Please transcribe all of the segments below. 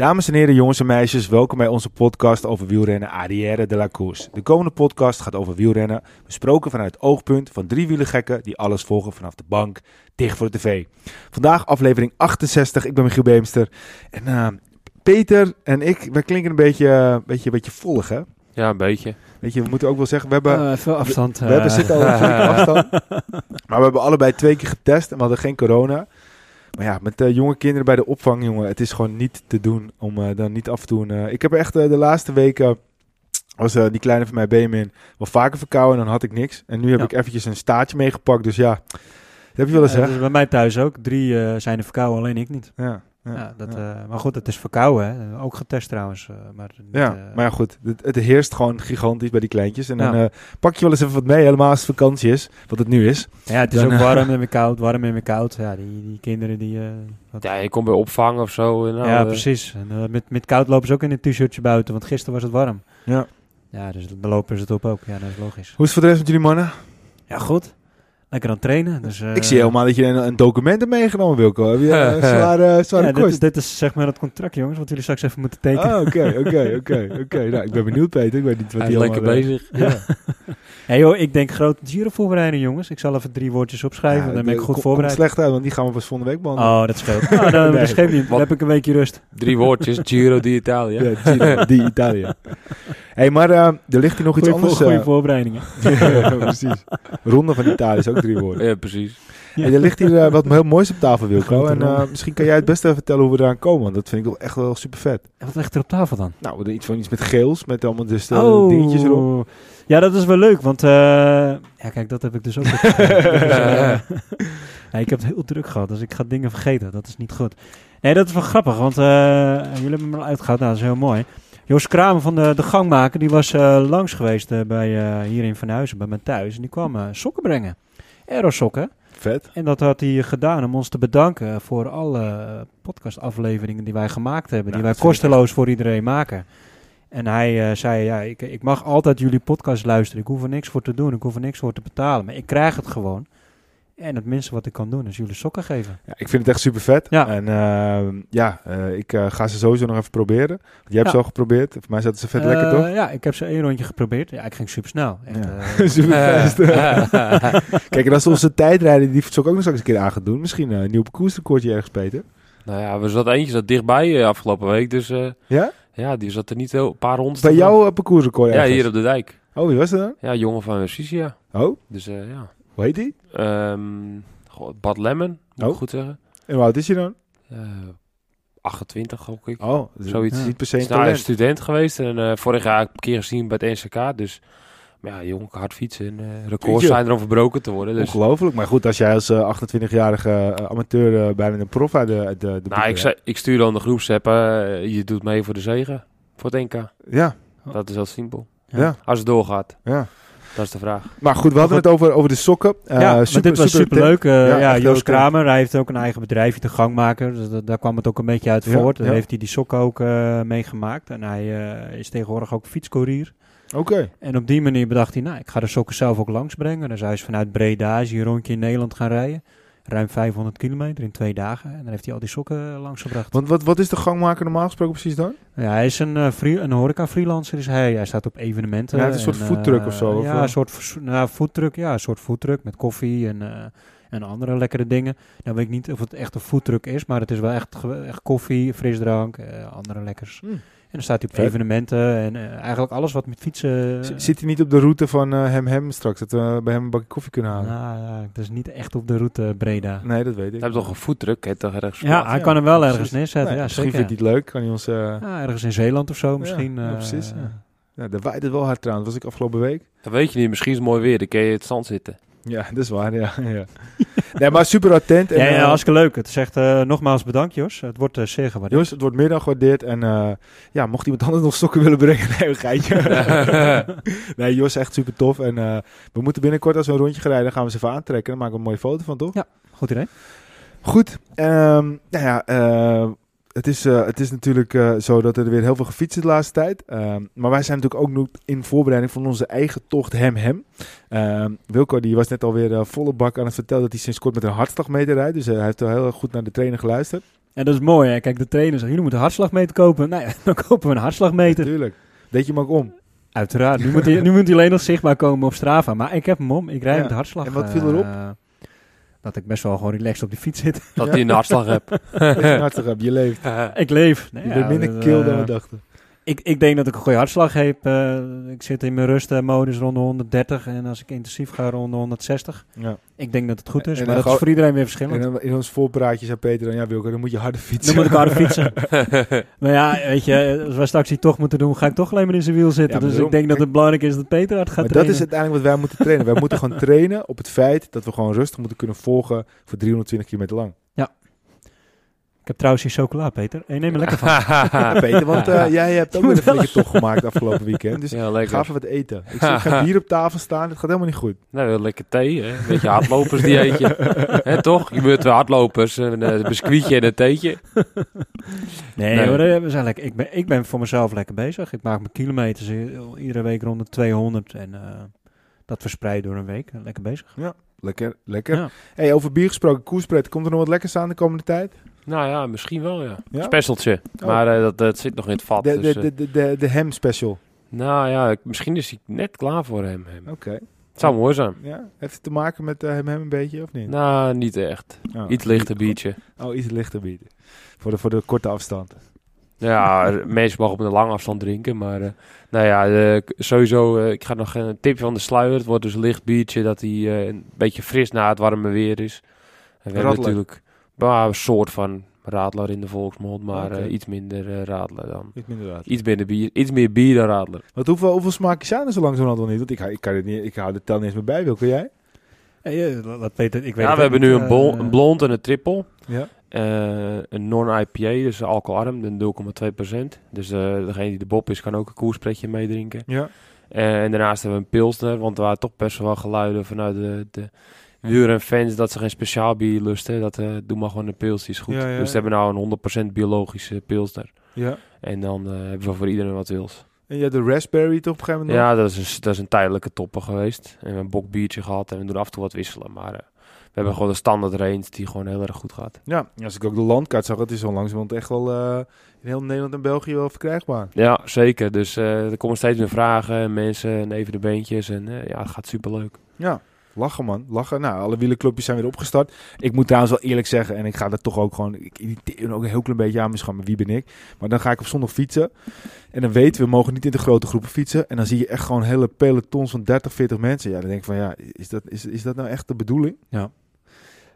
Dames en heren, jongens en meisjes, welkom bij onze podcast over wielrennen Arrière de la Course. De komende podcast gaat over wielrennen, besproken vanuit het oogpunt van drie wielergekken die alles volgen vanaf de bank, dicht voor de tv. Vandaag aflevering 68, ik ben Michiel Beemster. En uh, Peter en ik, wij klinken een beetje, een beetje, een beetje vollig hè? Ja, een beetje. Weet je, we moeten ook wel zeggen, we hebben... Uh, veel afstand. We, we hebben zitten al een afstand. Maar we hebben allebei twee keer getest en we hadden geen corona. Maar ja, met uh, jonge kinderen bij de opvang, jongen, het is gewoon niet te doen om uh, dan niet af en toe... Uh, ik heb echt de laatste weken, was die kleine van mij Benjamin, wel vaker verkouden en dan had ik niks. En nu heb ja. ik eventjes een staartje meegepakt, dus ja, dat heb je wel eens, hè? Dus bij mij thuis ook. Drie zijn er verkouden, alleen ik niet. Ja. Ja, dat, ja. Uh, maar goed, het is verkouden, hè? ook getest trouwens. Uh, maar niet, ja, uh, maar ja, goed, het, het, heerst gewoon gigantisch bij die kleintjes. En ja. dan pak je wel eens even wat mee, helemaal als het vakantie is, wat het nu is. Ja, het is dan, ook warm en weer koud, warm en weer koud. Ja, die, die kinderen die... Wat... Ja, je komt bij opvang of zo. Nou, ja, precies. En, met, met koud lopen ze ook in een t-shirtje buiten, want gisteren was het warm. Ja. Ja, dus de lopen ze het op ook. Ja, dat is logisch. Hoe is het voor de rest met jullie mannen? Ja, goed lekker aan het trainen. Dus, uh, ik zie helemaal dat je een, een document hebt meegenomen, Wilco. Heb je zware, zware ja, kost? Dit, dit, is zeg maar het contract, jongens, wat jullie straks even moeten tekenen. Ah, oké, oké, oké, oké. Nou, ik ben benieuwd, Peter. Ik weet niet wat hij is lekker bezig. Ja. hey, joh, ik denk grote Giro voorbereiden, jongens. Ik zal even drie woordjes opschrijven, ja, dan ben ik goed voorbereid. slecht uit, want die gaan we pas volgende week behandelen. Oh, dat scheelt. nou, dan, nee. dat scheelt niet. Dan heb ik een weekje rust. Drie woordjes, Giro di Italia. Ja, Giro di Italia. Hey, maar uh, er ligt hier nog iets anders. Goede uh, voorbereidingen. ja, precies. Ronde van Italië is ook drie woorden. Ja, precies. Ja. Hey, er ligt hier uh, wat heel moois op tafel, Wilco. En uh, misschien kan jij het beste even vertellen hoe we eraan komen. Want dat vind ik wel echt wel super vet. En wat ligt er op tafel dan? Nou, er iets van iets met geels. Met allemaal dus de oh. dingetjes erop. Ja, dat is wel leuk. Want uh, ja, kijk, dat heb ik dus ook. ja, ik heb het heel druk gehad. Dus ik ga dingen vergeten. Dat is niet goed. Nee, dat is wel grappig. Want jullie hebben me al uitgehaald. Nou, dat is heel mooi. Joost Kramer van de, de gangmaker, die was uh, langs geweest uh, bij, uh, hier in Van Huizen, bij mijn thuis. En die kwam sokken brengen. Aerosokken. Vet. En dat had hij gedaan om ons te bedanken voor alle podcastafleveringen die wij gemaakt hebben. Nou, die wij kosteloos voor iedereen maken. En hij zei, ja, ik, ik mag altijd jullie podcast luisteren. Ik hoef er niks voor te doen, ik hoef er niks voor te betalen. Maar ik krijg het gewoon. En het minste wat ik kan doen is jullie sokken geven. Ja, ik vind het echt super vet. Ja. En uh, ja, uh, ik uh, ga ze sowieso nog even proberen. Want jij hebt ja. ze al geprobeerd. Voor mij zaten ze vet lekker, toch? Ja, ik heb ze één rondje geprobeerd. Ja, ik ging super snel. Echt, ja. super fast. Kijk, en als ze onze tijdrijden die sok ook nog straks een keer aan gaat doen. Misschien een nieuw parcoursrecordje ergens, Peter. Nou ja, we zat eentje zat dichtbij afgelopen week. Dus ja? Ja, die zat er niet heel, een paar rondes. Bij jouw parcoursrecord Ja, hier op de dijk. Oh, wie was dat dan? Ja, jongen van Sisia. Oh? Dus ja. Hoe heet die? Um, Bad Lemon, moet oh. ik goed zeggen. En hoe oud is hij dan? Uh, 28 gok ik. Oh, zoiets. Ja. Niet per se een nou, student geweest en uh, vorig jaar een keer gezien bij het NCK. Dus maar ja, jong, hard fietsen en uh, records zijn er om verbroken te worden. Dus. Ongelooflijk. Maar goed, als jij als uh, 28-jarige uh, amateur bijna een prof uit de, de, de Nou, ik, zei, ik stuur dan de groepsapp. je doet mee voor de zegen. Voor het NK. Ja. Dat is heel simpel. Ja. Als het doorgaat. Ja. Dat is de vraag. Maar goed, we hadden het over, over de sokken. Uh, ja, super, dit was super superleuk. Uh, ja, ja Joost Kramer, hij heeft ook een eigen bedrijfje, de gangmaker. Dus dat, daar kwam het ook een beetje uit voort. Ja, Daar heeft hij die sokken ook uh, meegemaakt. En hij is tegenwoordig ook fietscourier. Oké. Okay. En op die manier bedacht hij, nou, ik ga de sokken zelf ook langsbrengen. Dus hij is vanuit Breda, is hier een rondje in Nederland gaan rijden. Ruim 500 kilometer in twee dagen. En dan heeft hij al die sokken langsgebracht. Want wat, wat is de gangmaker normaal gesproken precies dan? Ja, hij is een, uh, free, een horeca-freelancer. Is hij. hij staat op evenementen. Ja, het is een soort foodtruck uh, of zo? Ja, of een soort nou, foodtruck. Ja, een soort foodtruck met koffie en, uh, en andere lekkere dingen. Nou weet ik niet of het echt een foodtruck is, maar het is wel echt, echt koffie, frisdrank, andere lekkers. Mm. En dan staat hij op evenementen en uh, eigenlijk alles wat met fietsen... Z zit hij niet op de route van uh, Hem Hem straks, dat we bij hem een bakje koffie kunnen halen? Nou, ja, dat is niet echt op de route Breda. Nee, dat weet ik. Hij heeft toch een voetdruk, hè, toch ergens Ja, hij ja, kan hem wel precies. ergens neerzetten. Nee, ja, misschien vindt hij het leuk, kan hij ons... Uh... Ja, ergens in Zeeland of zo misschien. Ja, precies. Ja. Ja, daar waait het wel hard trouwens, was ik afgelopen week. Dat weet je niet, misschien is het mooi weer, dan kun je het zand zitten. Ja, dat is waar, ja. ja. nee, maar super attent. En, ja, ja, eh, hartstikke leuk. Het is echt eh, nogmaals bedankt, Jos. Het wordt eh, zeer gewaardeerd. Jongens, het wordt meer dan gewaardeerd. En eh, ja, mocht iemand anders nog stokken willen brengen, nee, een geitje. nee, Jos, echt super tof. En eh, we moeten binnenkort als we een rondje gaan rijden, gaan we ze even aantrekken. Dan maken we een mooie foto van, toch? Goed idee. Goed. ehm, nou ja, eh, het, is, eh, het is natuurlijk eh, zo dat er weer heel veel gefietst is de laatste tijd. Ehm, maar wij zijn natuurlijk ook nog in voorbereiding van onze eigen tocht Hem Hem. Ehm, Wilco die was net alweer uh, volle bak aan het vertellen dat hij sinds kort met een hartslagmeter rijdt. Dus eh, hij heeft wel heel goed naar de trainer geluisterd. En dat is mooi. Hè? Kijk, de trainer zegt, jullie moeten een hartslagmeter kopen. Nou ja, dan kopen we een hartslagmeter. Natuurlijk. Deed je hem ook om? Uiteraard. Nu moet, hij, nu moet hij alleen nog zichtbaar komen op Strava. Maar ik heb hem om. Ik rijd Ja. met hartslag. En wat viel erop? Dat ik best wel gewoon relaxed op de fiets zit. Dat hij een hartslag hebt. Dat je een hartslag hebt, je leeft. ik leef. Nee, Je ja, bent minder kil eh, dan we dachten. Ik, ik denk dat ik een goede hartslag heb. Eh, ik zit in mijn rustmodus rond de 130. En als ik intensief ga rond de 160. Ja. Ik denk dat het goed is. En maar dat is voor iedereen weer En verschillend. in ons voorpraatje zei Peter dan, ja Wilco, dan moet je harder fietsen. Dan moet ik harder fietsen. maar ja, weet je, als wij straks die toch moeten doen, ga ik toch alleen maar in zijn wiel zitten. Ja, dus ik denk dat het belangrijk is dat Peter hard gaat Maar dat trainen. is uiteindelijk wat wij moeten trainen. wij moeten gewoon trainen op het feit dat we gewoon rustig moeten kunnen volgen voor 320 kilometer lang. Ik heb trouwens hier chocola, Peter. Hey, neem er lekker van. Ja, Peter, want eh, jij hebt ook weer een flinke tocht gemaakt afgelopen weekend. Dus ja, ga lekker. even wat eten. Ik zie geen bier op tafel staan, dat gaat helemaal niet goed. Nou, lekker thee, hè? Een beetje hardlopersdieetje. hè, toch? Je bent twee hardlopers, een eh, biscuitje en een theetje. Nee, Nee. hoor, eh, we zijn lekker. Ik, ben, ik ben voor mezelf lekker bezig. Ik maak mijn kilometers iedere week rond de 200. En eh, dat verspreid door een week. Lekker bezig. Lekker, lekker. Ja. Hey, over bier gesproken, koerspret. Komt er nog wat lekkers aan de komende tijd? Nou ja, misschien wel, ja. Ja? Specialtje. Oh. Maar eh, dat, dat zit nog in het vat. De, dus, de, eh, de, de, de, de hem special. nou ja, misschien is hij net klaar voor hem. hem. Oké. Het zou mooi zijn. Ja, heeft het te maken met eh, hem hem een beetje of niet? Nou, niet echt. Oh. Iets lichter biertje. Oh, iets lichter bieden. Voor de, voor de korte afstand. Ja, mensen mogen op een lange afstand drinken, maar eh, nou ja, sowieso, eh, ik ga nog een tip van de sluier. Het wordt dus een licht biertje dat hij eh, een beetje fris na het warme weer is. En we hebben natuurlijk bah, een soort van radler in de volksmond, maar eh, iets minder eh, radler dan. Iets minder water. Iets minder bier, iets meer bier dan radler. Want hoeveel, hoeveel smaakjes zijn er zo langzamerhand nog niet? Want ik, ik, kan het niet, ik hou de tel niet eens meer bij. Wil jij? Hey, eh, wat Peter, ik weet Ja, we hebben nu een, bol- eh, een blond en een triple. Ja. Eh, een non-IPA, dus alcoholarm, een 0,2%. Dus eh, degene die de Bob is, kan ook een koerspretje meedrinken. Ja. Eh, en daarnaast hebben we een pilsner, want er waren toch best wel geluiden vanuit de, de wielrenfans dat ze geen speciaal bier lusten. Dat eh doe maar gewoon een pils, die is goed. Ja, ja, dus we ja. hebben nou een 100% biologische pilsner. ja. En dan eh, hebben we voor iedereen wat wils. En je hebt de raspberry toch op een gegeven moment? Ja, dat is, een, dat is een tijdelijke topper geweest. En we hebben een bokbiertje gehad en we doen af en toe wat wisselen. Maar eh, we hebben gewoon een standaard range die gewoon heel erg goed gaat. Ja, als ik ook de landkaart zag, het is zo langzamerhand echt wel in heel Nederland en België wel verkrijgbaar. Ja, zeker. Dus er komen steeds meer vragen en mensen en even de beentjes. En ja, het gaat superleuk. Ja, lachen man, lachen. Nou, alle wielerclubjes zijn weer opgestart. Ik moet trouwens wel eerlijk zeggen, en ik ga dat toch ook gewoon, ik irriteer ook een heel klein beetje aan misschien, maar wie ben ik? Maar dan ga ik op zondag fietsen en dan weten we, we mogen niet in de grote groepen fietsen. En dan zie je echt gewoon hele pelotons van 30, 40 mensen. Ja, dan denk ik van, ja, is dat, is, is dat nou echt de bedoeling?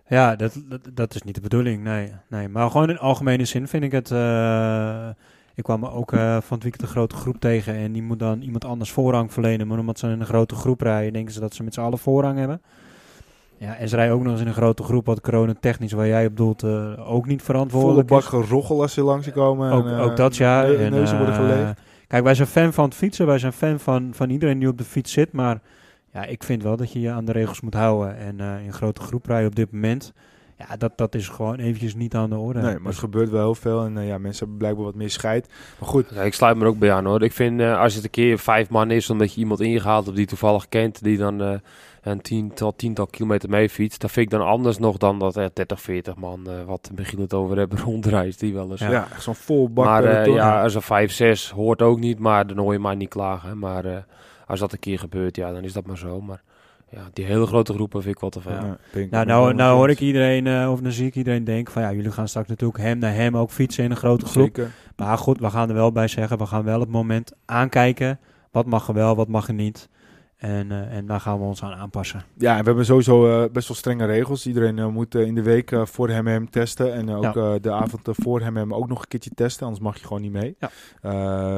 Ja, dat, dat, dat is niet de bedoeling, nee. nee. Maar gewoon in algemene zin vind ik het... eh, ik kwam ook eh, van het weekend een grote groep tegen en die moet dan iemand anders voorrang verlenen. Maar omdat ze in een grote groep rijden, denken ze dat ze met z'n allen voorrang hebben. Ja, en ze rijden ook nog eens in een grote groep, wat coronatechnisch, waar jij op doelt, eh, ook niet Volle verantwoordelijk bak is. gerochel als ze langskomen. Ook, en, eh, ook dat ja. En, neuzen worden geleegd. Kijk, wij zijn fan van het fietsen. Wij zijn fan van, van iedereen die op de fiets zit. Maar ja, ik vind wel dat je je aan de regels moet houden. En eh, in grote groep rijden op dit moment. Ja, dat, dat is gewoon eventjes niet aan de orde. Nee, maar het Dus- gebeurt wel heel veel. En eh, ja, mensen hebben blijkbaal wat meer scheid. Maar goed, Ja, ik sluit me er ook bij aan hoor. Ik vind eh, als het een keer vijf man is, omdat je iemand ingehaald hebt die toevallig kent, die dan eh, een tiental, tiental kilometer mee fietst, dat vind ik dan anders nog dan dat er 30, 40 man, eh, wat Michiel het over hebben, rondreist die wel eens. ja, zo'n vol bak maar ja, als er 5, 6 hoort ook niet, maar dan hoor je maar niet klagen. Maar eh, als dat een keer gebeurt, ja, dan is dat maar zo. Maar ja, die hele grote groepen vind ik wel te veel. Ja, Nou, nou, nou hoor ik iedereen, eh, of dan zie ik iedereen denken van ja, jullie gaan straks natuurlijk hem naar hem ook fietsen in een grote groep. Zeker. Maar goed, we gaan er wel bij zeggen, we gaan wel het moment aankijken. Wat mag er wel, wat mag er niet. En, eh, en daar gaan we ons aan aanpassen. Ja, we hebben sowieso eh, best wel strenge regels. Iedereen eh, moet in de week voor hem testen. En ook de avond voor hem ook nog een keertje testen. Anders mag je gewoon niet mee. Ja.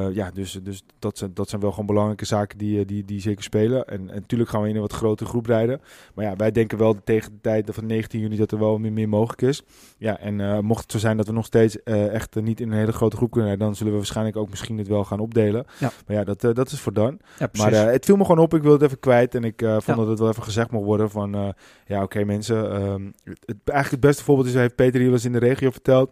Ja, dus, dus dat, zijn, dat zijn wel gewoon belangrijke zaken die, die, die zeker spelen. En, natuurlijk gaan we in een wat grotere groep rijden. Maar ja, wij denken wel tegen de tijd van 19 juni dat er wel meer, meer mogelijk is. Ja, en mocht het zo zijn dat we nog steeds echt niet in een hele grote groep kunnen rijden, dan zullen we waarschijnlijk ook misschien het wel gaan opdelen. Ja. Maar ja, dat, dat is voor dan. Ja. Maar het viel me gewoon op, ik wilde het even kwijt. En ik eh, vond Ja. dat het wel even gezegd mocht worden van... eh, ja, oké mensen. ehm, het, het- eigenlijk het beste voorbeeld is, heeft Peter Hielers in de regio verteld.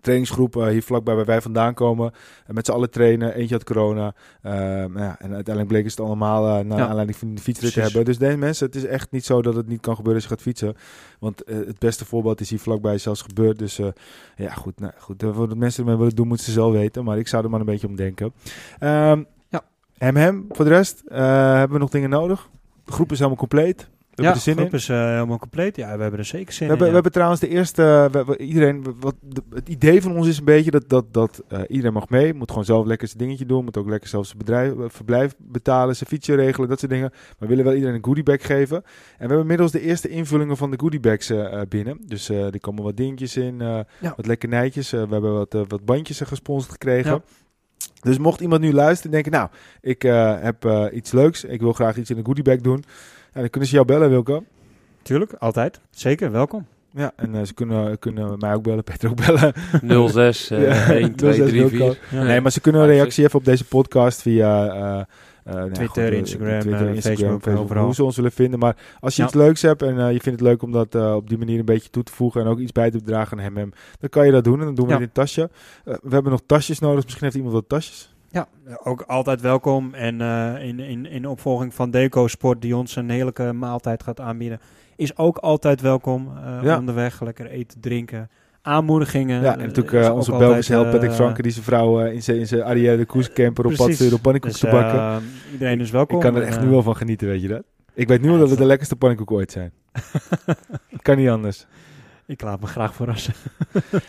Trainingsgroep eh, hier vlakbij waar wij vandaan komen. En met z'n allen trainen. Eentje had corona. Ehm, ja, en uiteindelijk bleek het allemaal eh, naar Ja. aanleiding van de fietsrit te hebben. Dus deze mensen, het is echt niet zo dat het niet kan gebeuren als je gaat fietsen. Want het beste voorbeeld is hier vlakbij zelfs gebeurd. Dus ja, goed. Nou, goed de mensen ermee willen doen, moeten ze zelf weten. Maar ik zou er maar een beetje om denken. Ehm. Hem, hem. Voor de rest eh, hebben we nog dingen nodig. De groep is helemaal compleet. We ja, hebben zin groep in. is eh, helemaal compleet. Ja, we hebben er zeker zin We hebben, in. we ja. hebben trouwens de eerste. we- we- iedereen, we- wat, de- het idee van ons is een beetje dat, dat, dat eh, iedereen mag mee. Moet gewoon zelf lekker zijn dingetje doen. Moet ook lekker zelf zijn bedrijf, eh, verblijf betalen. Zijn fietsje regelen. Dat soort dingen. Maar we willen wel iedereen een goodiebag geven. En we hebben inmiddels de eerste invullingen van de goodiebags eh, eh, binnen. Dus eh er komen wat dingetjes in. eh, Ja. Wat lekkernijtjes. Eh, we hebben wat, eh, wat bandjes eh, gesponsord gekregen. Ja. Dus mocht iemand nu luisteren en denken, nou, ik eh, heb eh, iets leuks. Ik wil graag iets in een goodiebag doen. Ja, dan kunnen ze jou bellen, Wilco. Tuurlijk, altijd. Zeker, welkom. Ja, en eh, ze kunnen, kunnen mij ook bellen, Peter ook bellen. 06 eh, Ja, 1, 2, 06 3, 4. Wilco. Ja. Nee, maar ze kunnen een reactie even op deze podcast via eh, nou Twitter, eh, Instagram, eh, Facebook, overal. Hoe ze ons willen vinden. Maar als je Ja. iets leuks hebt en je vindt het leuk om dat op die manier een beetje toe te voegen en ook iets bij te dragen aan hem, hem dan kan je dat doen en dan doen we Ja. het in tasje. We hebben nog tasjes nodig. Misschien heeft iemand wat tasjes. Ja, ook altijd welkom. En eh, in, in, in opvolging van Deco Sport, die ons een heerlijke maaltijd gaat aanbieden, is ook altijd welkom. eh, Ja. Onderweg lekker eten, drinken, aanmoedigingen. Ja, en eh, natuurlijk eh, onze Belgische held Patrick eh, Franke die zijn vrouw in zijn in zijn Arrière de Koerscamper op pad om pannenkoeken dus, te bakken. iedereen is welkom. Ik kan er echt nu wel van genieten, weet je dat? Ik weet nu al dat het de lekkerste pannenkoeken ooit zijn. kan niet anders. Ik laat me graag verrassen.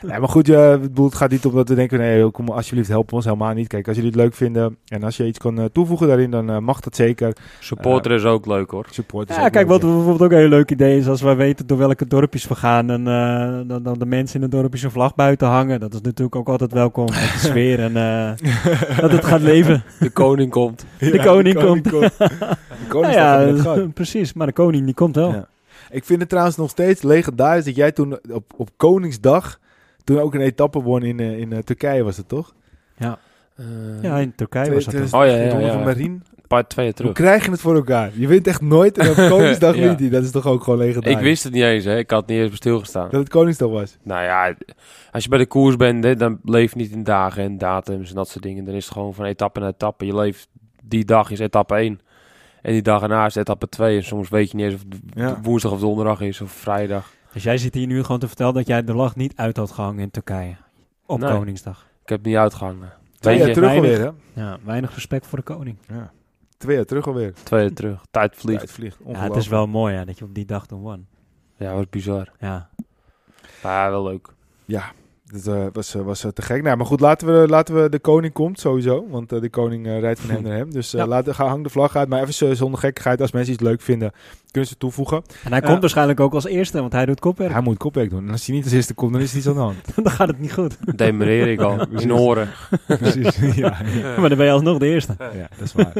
Ja, maar goed, ja, het gaat niet om dat we denken, nee, kom alsjeblieft help ons. Helemaal niet. Kijk, als jullie het leuk vinden en als je iets kan eh, toevoegen daarin, dan eh, mag dat zeker. Supporter is ook leuk hoor. Support is Ja, ook kijk, leuk, wat bijvoorbeeld ook een heel leuk idee is, als wij weten door welke dorpjes we gaan en eh, dan, dan de mensen in het dorpje een vlag buiten hangen. Dat is natuurlijk ook altijd welkom met de sfeer en eh, dat het gaat leven. De koning komt. Ja, de koning komt. De koning Nou ja, precies, maar de koning die komt wel. Ik vind het trouwens nog steeds legendarisch dat jij toen op, op Koningsdag toen ook een etappe won in, eh, in eh, Turkije, was het toch? Ja, Eh, ja in Turkije was dat dan. Oh, ja, ja, ja. van paar twee Hoe terug. krijg je het voor elkaar? Je wint echt nooit en op Koningsdag Ja. wint hij. Dat is toch ook gewoon legendarisch? Ik wist het niet eens, hè. Ik had niet eens stilgestaan. dat het Koningsdag was. Nou ja, als je bij de koers bent, hè, dan leef je niet in dagen en datums en dat soort dingen. Dan is het gewoon van etappe naar etappe. Je leeft, die dag is etappe 1. En die dag erna is etappe 2. En soms weet je niet eens of het Ja. woensdag of donderdag is of vrijdag. Dus jij zit hier nu gewoon te vertellen dat jij de lach niet uit had gehangen in Turkije. Op Nee. Koningsdag. Ik heb het niet uitgehangen. Twee jaar terug weinig- alweer, hè? Ja, weinig respect voor de koning. Ja. Twee jaar terug alweer. twee jaar terug. Tijd vliegt. Tijd vliegt. Ja, het is wel mooi ja, dat je op die dag toen won. Ja, wat bizar. Ja, Maar ja, wel leuk. Ja, dat eh, was, eh, was eh, te gek. Nou, maar goed, laten we, laten we de koning komt sowieso. Want eh, de koning eh, rijdt van hem naar hem. Dus eh Ja. laten, ga, hang de vlag uit. Maar even zonder gekkigheid. Als mensen iets leuk vinden, kunnen ze toevoegen. en hij komt waarschijnlijk ook als eerste, want hij doet kopwerk. Hij moet kopwerk doen. En als hij niet als eerste komt, dan is er iets aan de hand. dan gaat het niet goed. Demereer ik al. In oren. Precies. ja, ja. maar dan ben je alsnog de eerste. Ja, dat is waar.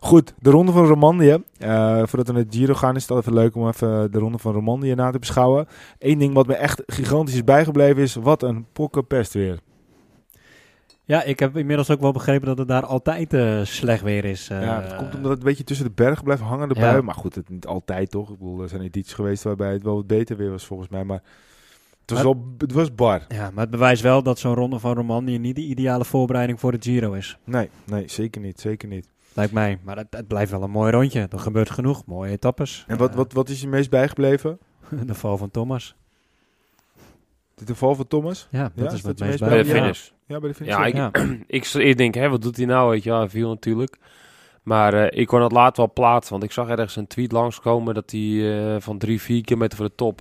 Goed, de ronde van Romandie. Eh, voordat we naar het Giro gaan, is het altijd even leuk om even de ronde van Romandie na te beschouwen. Eén ding wat me echt gigantisch is bijgebleven is, wat een pokkenpest weer. Ja, ik heb inmiddels ook wel begrepen dat het daar altijd eh, slecht weer is. eh. ja, dat komt omdat het een beetje tussen de bergen blijft hangen. Ja. Maar goed, het niet altijd toch. Ik bedoel, er zijn edities geweest waarbij het wel wat beter weer was volgens mij. Maar het was, Maar- wel, het was bar. Ja, maar het bewijst wel dat zo'n ronde van Romandie niet de ideale voorbereiding voor de Giro is. Nee, nee, zeker niet. Zeker niet. Lijkt mij. Maar het, het blijft wel een mooi rondje. Er gebeurt genoeg. Mooie etappes. En wat, Eh, wat, wat is je meest bijgebleven? de val van Thomas. De val van Thomas? Ja, dat Ja, is wat meest Bij de finish. Ja, bij de finish. Ja, ik, Ja. ik, ik denk, hè, wat doet hij nou? Weet je, ja, hij viel natuurlijk. Maar eh, ik kon het later wel plaatsen, want ik zag ergens een tweet langskomen dat hij eh, van drie, vier kilometer voor de top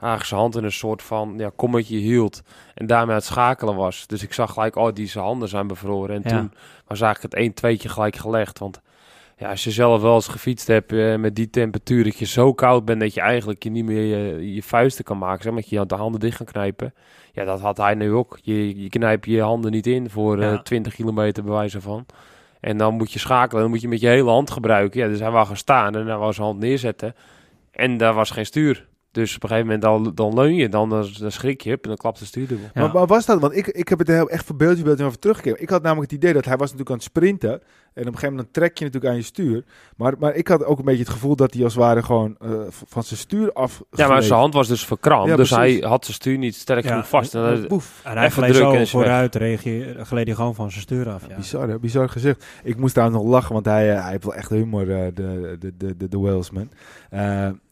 eigenlijk zijn hand in een soort van ja, kommetje hield en daarmee aan het schakelen was. Dus ik zag gelijk, oh, die zijn handen zijn bevroren. En Ja. toen was eigenlijk het 1 2tje gelijk gelegd, want Ja, als je zelf wel eens gefietst hebt eh, met die temperatuur, dat je zo koud bent dat je eigenlijk je niet meer je, je vuisten kan maken, zeg maar, dat je de handen dicht kan knijpen. Ja, dat had hij nu ook. Je, je knijpt je handen niet in voor eh, Ja. 20 kilometer bij wijze van. En dan moet je schakelen, dan moet je met je hele hand gebruiken. Ja, dus hij wou gaan staan en hij wou zijn hand neerzetten. En daar was geen stuur. Dus op een gegeven moment dan, dan leun je, dan, dan, dan schrik je en dan klapt de stuurdubbel. Ja. Maar, maar was dat? Want ik, ik heb het heel echt verbeeldje over teruggekeken. Ik had namelijk het idee dat hij was natuurlijk aan het sprinten. En op een gegeven moment trek je natuurlijk aan je stuur. Maar, maar ik had ook een beetje het gevoel dat hij als het ware gewoon eh, van zijn stuur af. Ja, maar zijn hand was dus verkrampt. Ja, dus precies. hij had zijn stuur niet sterk Ja. genoeg vast. En dan- Boef. En hij Even gleed zo en vooruit, reageer, gleed hij gewoon van zijn stuur af. Ja. Bizar, hè? bizar gezegd. Ik moest daar nog lachen, want hij, eh, hij heeft wel echt humor, eh, de, de, de, de, de Walesman.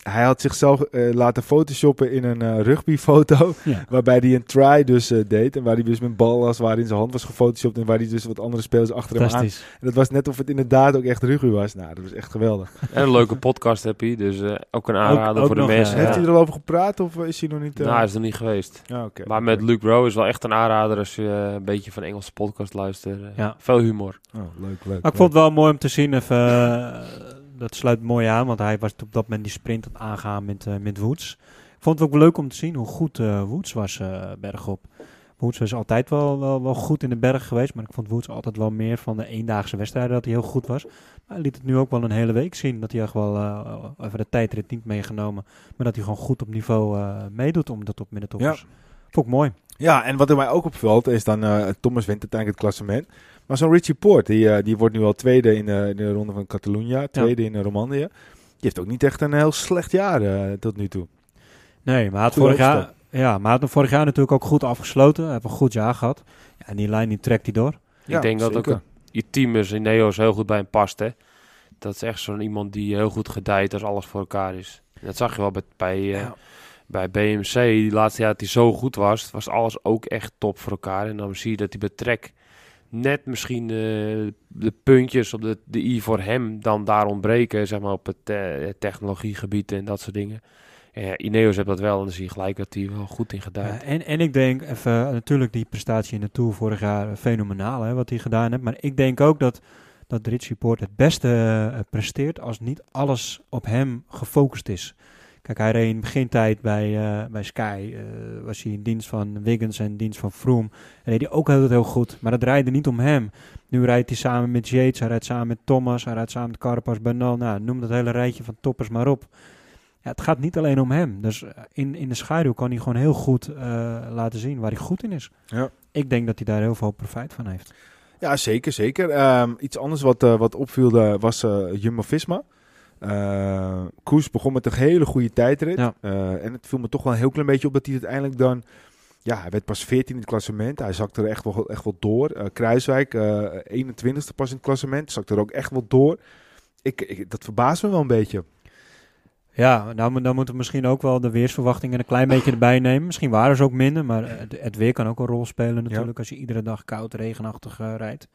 Hij had zichzelf eh, laten photoshoppen in een eh, rugbyfoto, Ja. waarbij hij een try dus eh, deed. En waar hij dus met bal was, waar in zijn hand was gefotoshopt en waar hij dus wat andere spelers achter hem aan. Fantastisch. En dat was net of het inderdaad ook echt rugby was. Nou, dat was echt geweldig. En een leuke podcast heb je, dus eh, ook een aanrader ook voor de mensen. ja. Heeft hij er al over gepraat of is hij nog niet... eh, Nou, hij is er niet geweest. ja, oké. Maar met Luke Rowe is wel echt een aanrader als je een beetje van Engelse podcast luistert. Eh, Ja. Veel humor. Oh, leuk, leuk. Maar ik vond het wel mooi om te zien. Even, dat sluit mooi aan, want hij was op dat moment die sprint aan het aangaan met, eh, met Woods. Ik vond het ook leuk om te zien hoe goed eh, Woods was eh, bergop. Woods was altijd wel, wel, wel goed in de berg geweest, maar ik vond Woods altijd wel meer van de eendaagse wedstrijden dat hij heel goed was. Maar hij liet het nu ook wel een hele week zien dat hij echt wel even de tijdrit niet meegenomen, maar dat hij gewoon goed op niveau meedoet om dat op middentoppers. Vond ik mooi. Ja, en wat er mij ook opvalt is dan Thomas wint uiteindelijk het klassement. Maar zo'n Richie Poort, die, eh, die wordt nu al tweede in de, in de ronde van Catalunya, tweede in de Romandie. Die heeft ook niet echt een heel slecht jaar eh, tot nu toe. Nee, maar had Goeie vorig jaar, ja, maar had hem vorig jaar natuurlijk ook goed afgesloten. Hij heeft een goed jaar gehad. Ja, en die lijn die trekt hij door. ik denk dat ook je teamers in Neo's heel goed bij hem past. Hè? Dat is echt zo'n iemand die heel goed gedijt als alles voor elkaar is. En dat zag je wel bij, bij, eh, bij BMC. Die laatste jaar dat hij zo goed was, was alles ook echt top voor elkaar. En dan zie je dat hij bij Trek net misschien eh, de puntjes op de, de i voor hem dan daar ontbreken. Zeg maar op het eh, technologiegebied en dat soort dingen. Ineos heeft dat wel en dan zie je gelijk dat hij wel goed in gedijt. Ja, en, en ik denk even, natuurlijk die prestatie in de Tour vorig jaar eh, fenomenaal hè, wat hij gedaan heeft. Maar ik denk ook dat, dat Richie Poort het beste eh, presteert als niet alles op hem gefocust is. Kijk, hij reed in begintijd bij, eh, bij Sky. eh, was hij in dienst van Wiggins en in dienst van Froome. En deed hij ook heel, heel goed. Maar dat draaide niet om hem. Nu rijdt hij samen met Yates, hij rijdt samen met Thomas, hij rijdt samen met Carapaz, Bernal. Nou, noem dat hele rijtje van toppers maar op. Ja, het gaat niet alleen om hem. Dus eh, in, in de schaduw kan hij gewoon heel goed laten zien waar hij goed in is. Ja. Ik denk dat hij daar heel veel profijt van heeft. Ja, zeker, zeker. Ehm, iets anders wat, wat opviel was Jumbo-Visma. Eh, Koes begon met een hele goede tijdrit. Ja. Eh, en het viel me toch wel een heel klein beetje op dat hij uiteindelijk dan... Ja, hij werd pas 14 in het klassement. Hij zakte er echt wel, echt wel door. Eh, Kruiswijk, eh 21ste pas in het klassement. Zakte er ook echt wel door. Ik, ik, dat verbaast me wel een beetje. Ja, nou, dan moeten we misschien ook wel de weersverwachtingen een klein beetje erbij nemen. Misschien waren ze ook minder, maar het, het weer kan ook een rol spelen natuurlijk als je iedere dag koud, regenachtig rijdt.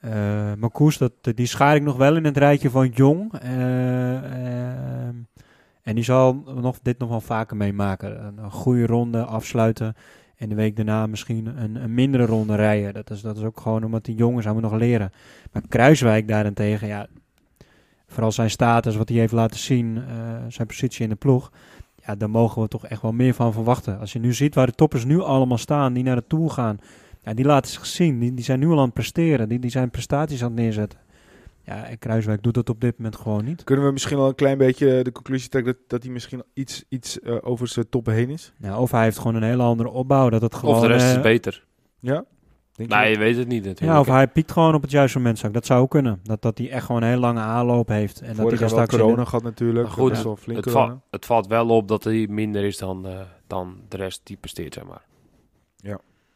Eh maar Koers, dat, die schaar ik nog wel in het rijtje van Jong. Eh, ehm, en die zal nog, dit nog wel vaker meemaken. Een, een goede ronde afsluiten en de week daarna misschien een, een mindere ronde rijden. Dat is, dat is ook gewoon omdat die jongens aan nog leren. Maar Kruiswijk daarentegen, ja, vooral zijn status, wat hij heeft laten zien, eh, zijn positie in de ploeg. Ja, daar mogen we toch echt wel meer van verwachten. Als je nu ziet waar de toppers nu allemaal staan, die naar de Tour gaan. Ja, die laten zich zien. Die, die zijn nu al aan het presteren. Die, die zijn prestaties aan het neerzetten. Ja, en Kruiswijk doet dat op dit moment gewoon niet. Kunnen we misschien al een klein beetje de conclusie trekken dat, dat hij misschien iets, iets eh, over zijn toppen heen is? Ja, of hij heeft gewoon een hele andere opbouw. Dat het gewoon, of de rest is eh, beter. Ja? Denk je Nee, dat? je weet het niet natuurlijk. Ja, of hij piekt gewoon op het juiste moment. zou ik- Dat zou ook kunnen. Dat, dat hij echt gewoon een hele lange aanloop heeft. En dat hij daar corona gehad natuurlijk. Maar goed, flink het, va- het valt wel op dat hij minder is dan, eh, dan de rest die presteert, zeg maar.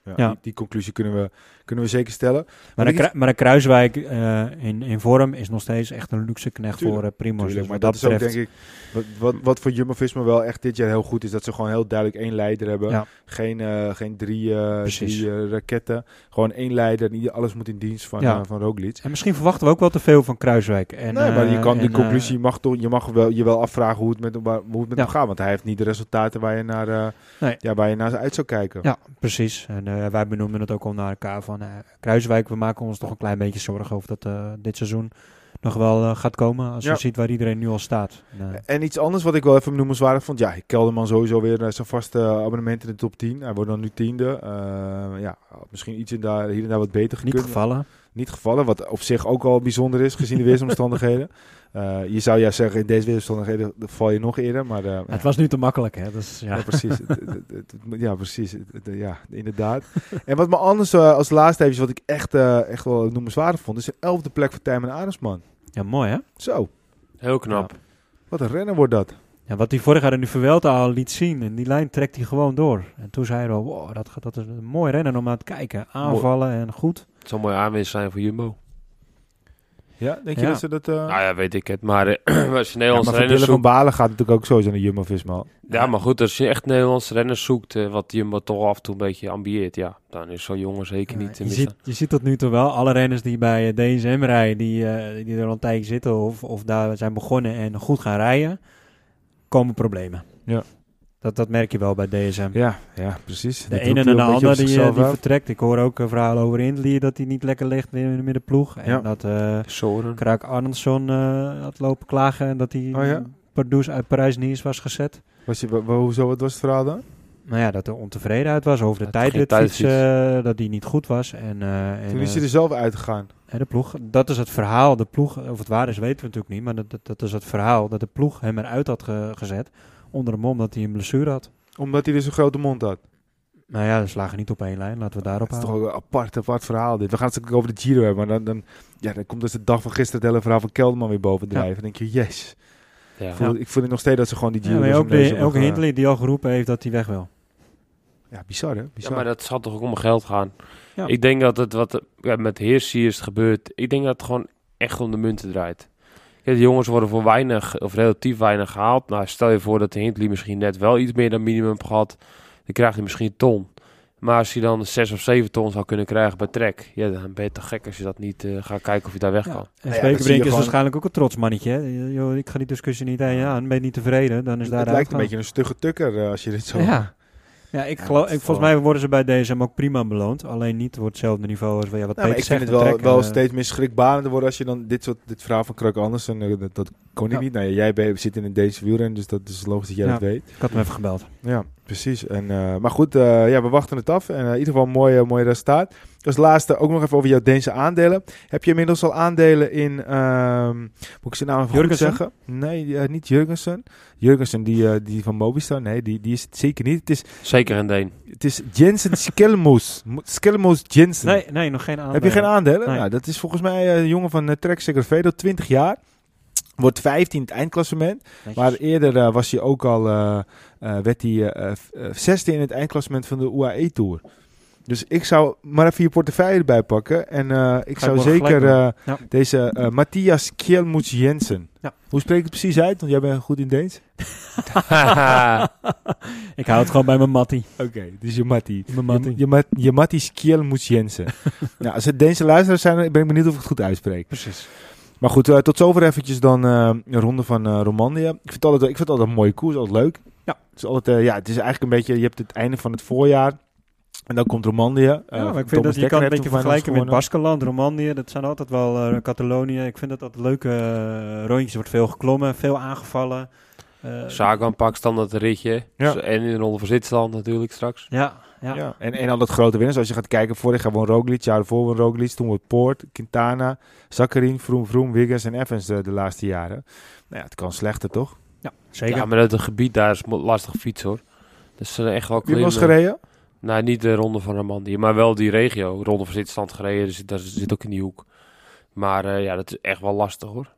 Ja, Ja. Die, die conclusie kunnen we, kunnen we zeker stellen. Maar, een, maar een Kruiswijk eh, in, in vorm is nog steeds echt een luxe knecht Tuurlijk, voor uh, Primoz. Tuurlijk, Dus maar dat, is ook denk ik... Wat, wat, wat voor Jumbo-Visma wel echt dit jaar heel goed is... dat ze gewoon heel duidelijk één leider hebben. Ja. Geen, eh, geen drie, eh, drie eh, raketten. Gewoon één leider. Niet alles moet in dienst van, Ja. eh, van Roglic. En misschien verwachten we ook wel te veel van Kruiswijk. En, nee, maar je eh, kan die conclusie... eh, mag toch, je mag wel, je wel afvragen hoe het met, hem- hoe het met hem gaat. Want hij heeft niet de resultaten waar je naar, eh, Nee. ja, waar je naar uit zou kijken. ja, precies. En eh, wij benoemden het ook al naar elkaar van eh, Kruiswijk. We maken ons toch een klein beetje zorgen over dat eh, dit seizoen. nog wel gaat komen. Als Ja. je ziet waar iedereen nu al staat. En iets anders wat ik wel even noemenswaardig vond. Ja, Kelderman sowieso weer zijn vaste abonnement in de top 10. Hij wordt dan nu tiende. Ja, misschien iets in daar, hier en daar wat beter niet gekund. gevallen. Niet gevallen, wat op zich ook al bijzonder is gezien de weersomstandigheden. Eh, je zou ja zeggen, in deze weersomstandigheden val je nog eerder. Maar eh, Het was nu te makkelijk, hè? Dus, ja. Ja, precies. Het- het- het- het- ja, precies. Ja, inderdaad. en wat me anders eh, als laatste even, wat ik echt, eh, echt wel noemenswaardig vond, is een elfde plek voor Tijmen Arendsman. ja, mooi hè? Zo, Heel knap. wat een renner wordt dat. Ja, wat hij vorig jaar in de Vuelta al liet zien. En die lijn trekt hij gewoon door. En toen zei hij al, wow, dat, gaat- dat is een mooi rennen om aan te kijken. Aanvallen en goed. Het zou een mooie aanwinst zijn voor Jumbo. Ja, denk je Ja. dat ze dat... eh Nou ja, weet ik het. Maar eh, als je ja, maar Nederlandse voor renners van zoekt... Balen gaat natuurlijk ook sowieso naar Jumbo-Visma. Ja, maar goed, als je echt Nederlandse renners zoekt, eh, wat Jumbo toch af en toe een beetje ambieert, ja, dan is zo'n jongen zeker niet te je, missen. ziet, je ziet tot nu toe wel, alle renners die bij DSM rijden, die, eh, die er al een tijdje zitten of, of daar zijn begonnen en goed gaan rijden, komen problemen. Ja. Dat, dat merk je wel bij DSM. Ja, ja, precies. De ene en de ander die, eh, die vertrekt. Ik hoor ook een verhaal over Hindley dat hij niet lekker ligt in, de ploeg. En Ja. dat eh Soren. Kraak Arnson eh, had lopen klagen en dat hij Oh ja? Pardoes uit Parijs-Nice was gezet. Was je, hoezo, wat was het verhaal dan? Nou ja, dat er ontevreden uit was over de tijdritfiets, tijdritfiets. eh, dat die niet goed was. En, eh, en, Toen is eh, hij er zelf uitgegaan. Hè, de ploeg, dat is het verhaal. De ploeg, of het waar is, weten we natuurlijk niet. Maar dat, dat, dat is het verhaal dat de ploeg hem eruit had ge- gezet. Onder de mom dat hij een blessure had. Omdat hij dus een grote mond had. Nou ja, ze lagen niet op één lijn. Laten we daarop Dat is toch houden. een apart, apart verhaal dit. We gaan het ook over de Giro hebben, maar dan, dan, ja, dan komt dus de dag van gisteren het hele verhaal van Kelderman weer bovendrijven. Ja. Dan denk je, yes. Ja. Ik voel, ik voel nog steeds dat ze gewoon die Ja, Giro... maar dus ook, de, ook Hindley die al geroepen heeft dat hij weg wil. Ja, bizar hè? Ja, maar dat zal toch ook om geld gaan. Ja. Ik denk dat het wat ja, met Heersie is gebeurd. Ik denk dat het gewoon echt om de munten draait. Ja, de jongens worden voor weinig, of relatief weinig gehaald. Nou, stel je voor dat de Hindley misschien net wel iets meer dan minimum gehad. Dan krijgt hij misschien een ton. Maar als hij dan 6 of 7 ton zou kunnen krijgen bij Trek, ja, dan ben je toch gek als je dat niet eh, gaat kijken of je daar weg kan. En ja, dat zie je Spekerbrink is gewoon- waarschijnlijk ook een trots mannetje. Hè? Joh, ik ga die discussie niet aan je aan. Ben je niet tevreden, dan is daar het lijkt een beetje een stugge tukker eh, als je dit zo... Ja. Ja, ik geloof, ik, volgens mij worden ze bij DSM ook prima beloond. Alleen niet op hetzelfde niveau als ja, wat Nou, ik vind het wel, wel eh, steeds meer schrikbarender worden als je dan dit soort dit verhaal van Kruk Andersen, eh, dat, dat kon ik Ja. niet. Nou, jij ben- zit in een deze wielrennen, dus dat is logisch dat jij Ja. dat weet. Ik had hem even gebeld. Ja, precies. En, eh, maar goed, ja, we wachten het af. En in ieder geval een mooi, eh, mooi resultaat. Als laatste ook nog even over jouw Deense aandelen. Heb je inmiddels al aandelen in, ehm, moet ik zijn naam even goed Jurgensen? zeggen? Nee, eh, niet Jurgensen. Jurgensen, die, eh, die van Mobistar. Nee, die, die is het zeker niet. Het is, Zeker een Deen. het is Jensen Skelmoes. Skelmoes Jensen. Nee, nee, nog geen aandelen. Heb je geen aandelen? Nee. Nou, dat is volgens mij eh, een jongen van uh, Trek Segafredo, 20 jaar. Wordt 15 in het eindklassement. Netjes. Maar eerder was hij ook al, eh, eh, werd hij zesde in het eindklassement van de UAE Tour. Dus ik zou maar even je portefeuille erbij pakken. En eh, ik Ga zou zeker eh, Ja. deze eh, Matthias Kjelmoets Jensen. Ja. Hoe spreek ik het precies uit? Want jij bent goed in Deens. ik hou het gewoon bij mijn mattie. Oké, dus je Matti. Mijn mattie. Je, je, Mat- je Matties Kjelmoets Jensen. nou, als het Deense luisteraars zijn, ben ik benieuwd of ik het goed uitspreek. Precies. Maar goed, tot zover eventjes dan een ronde van Romandie. Ik vind, het altijd, ik vind het altijd een mooie koers, altijd leuk. Ja. Het is, altijd, ja, het is eigenlijk een beetje, je hebt het einde van het voorjaar. En dan komt Romandie. Ja, maar ik vind dat je kan een beetje vergelijken met Baskeland, Romandie. Dat zijn altijd wel eh, Catalonië. Ik vind dat dat leuke eh, rondjes. Wordt veel geklommen, veel aangevallen. Eh, Sagan pakt standaard een ritje. Ja. En in de ronde van Zwitserland natuurlijk straks. ja, ja. Ja. En, en al dat grote winnaars. Als je gaat kijken, vorig jaar won Roglic, jaar ervoor won Roglic. Toen wordt Poort, Quintana, Zakharin, Vroom, Vroom, Wiggins en Evans de, de laatste jaren. Nou ja, het kan slechter, toch? Ja, zeker. Ja, maar dat het gebied daar is lastig fietsen hoor. Dus eh, echt wel eens klimmen. gereden? Nou, niet de ronde van Romandie, maar wel die regio. Ronde van Zwitserland gereden, dus dat zit ook in die hoek. Maar eh, ja, dat is echt wel lastig hoor.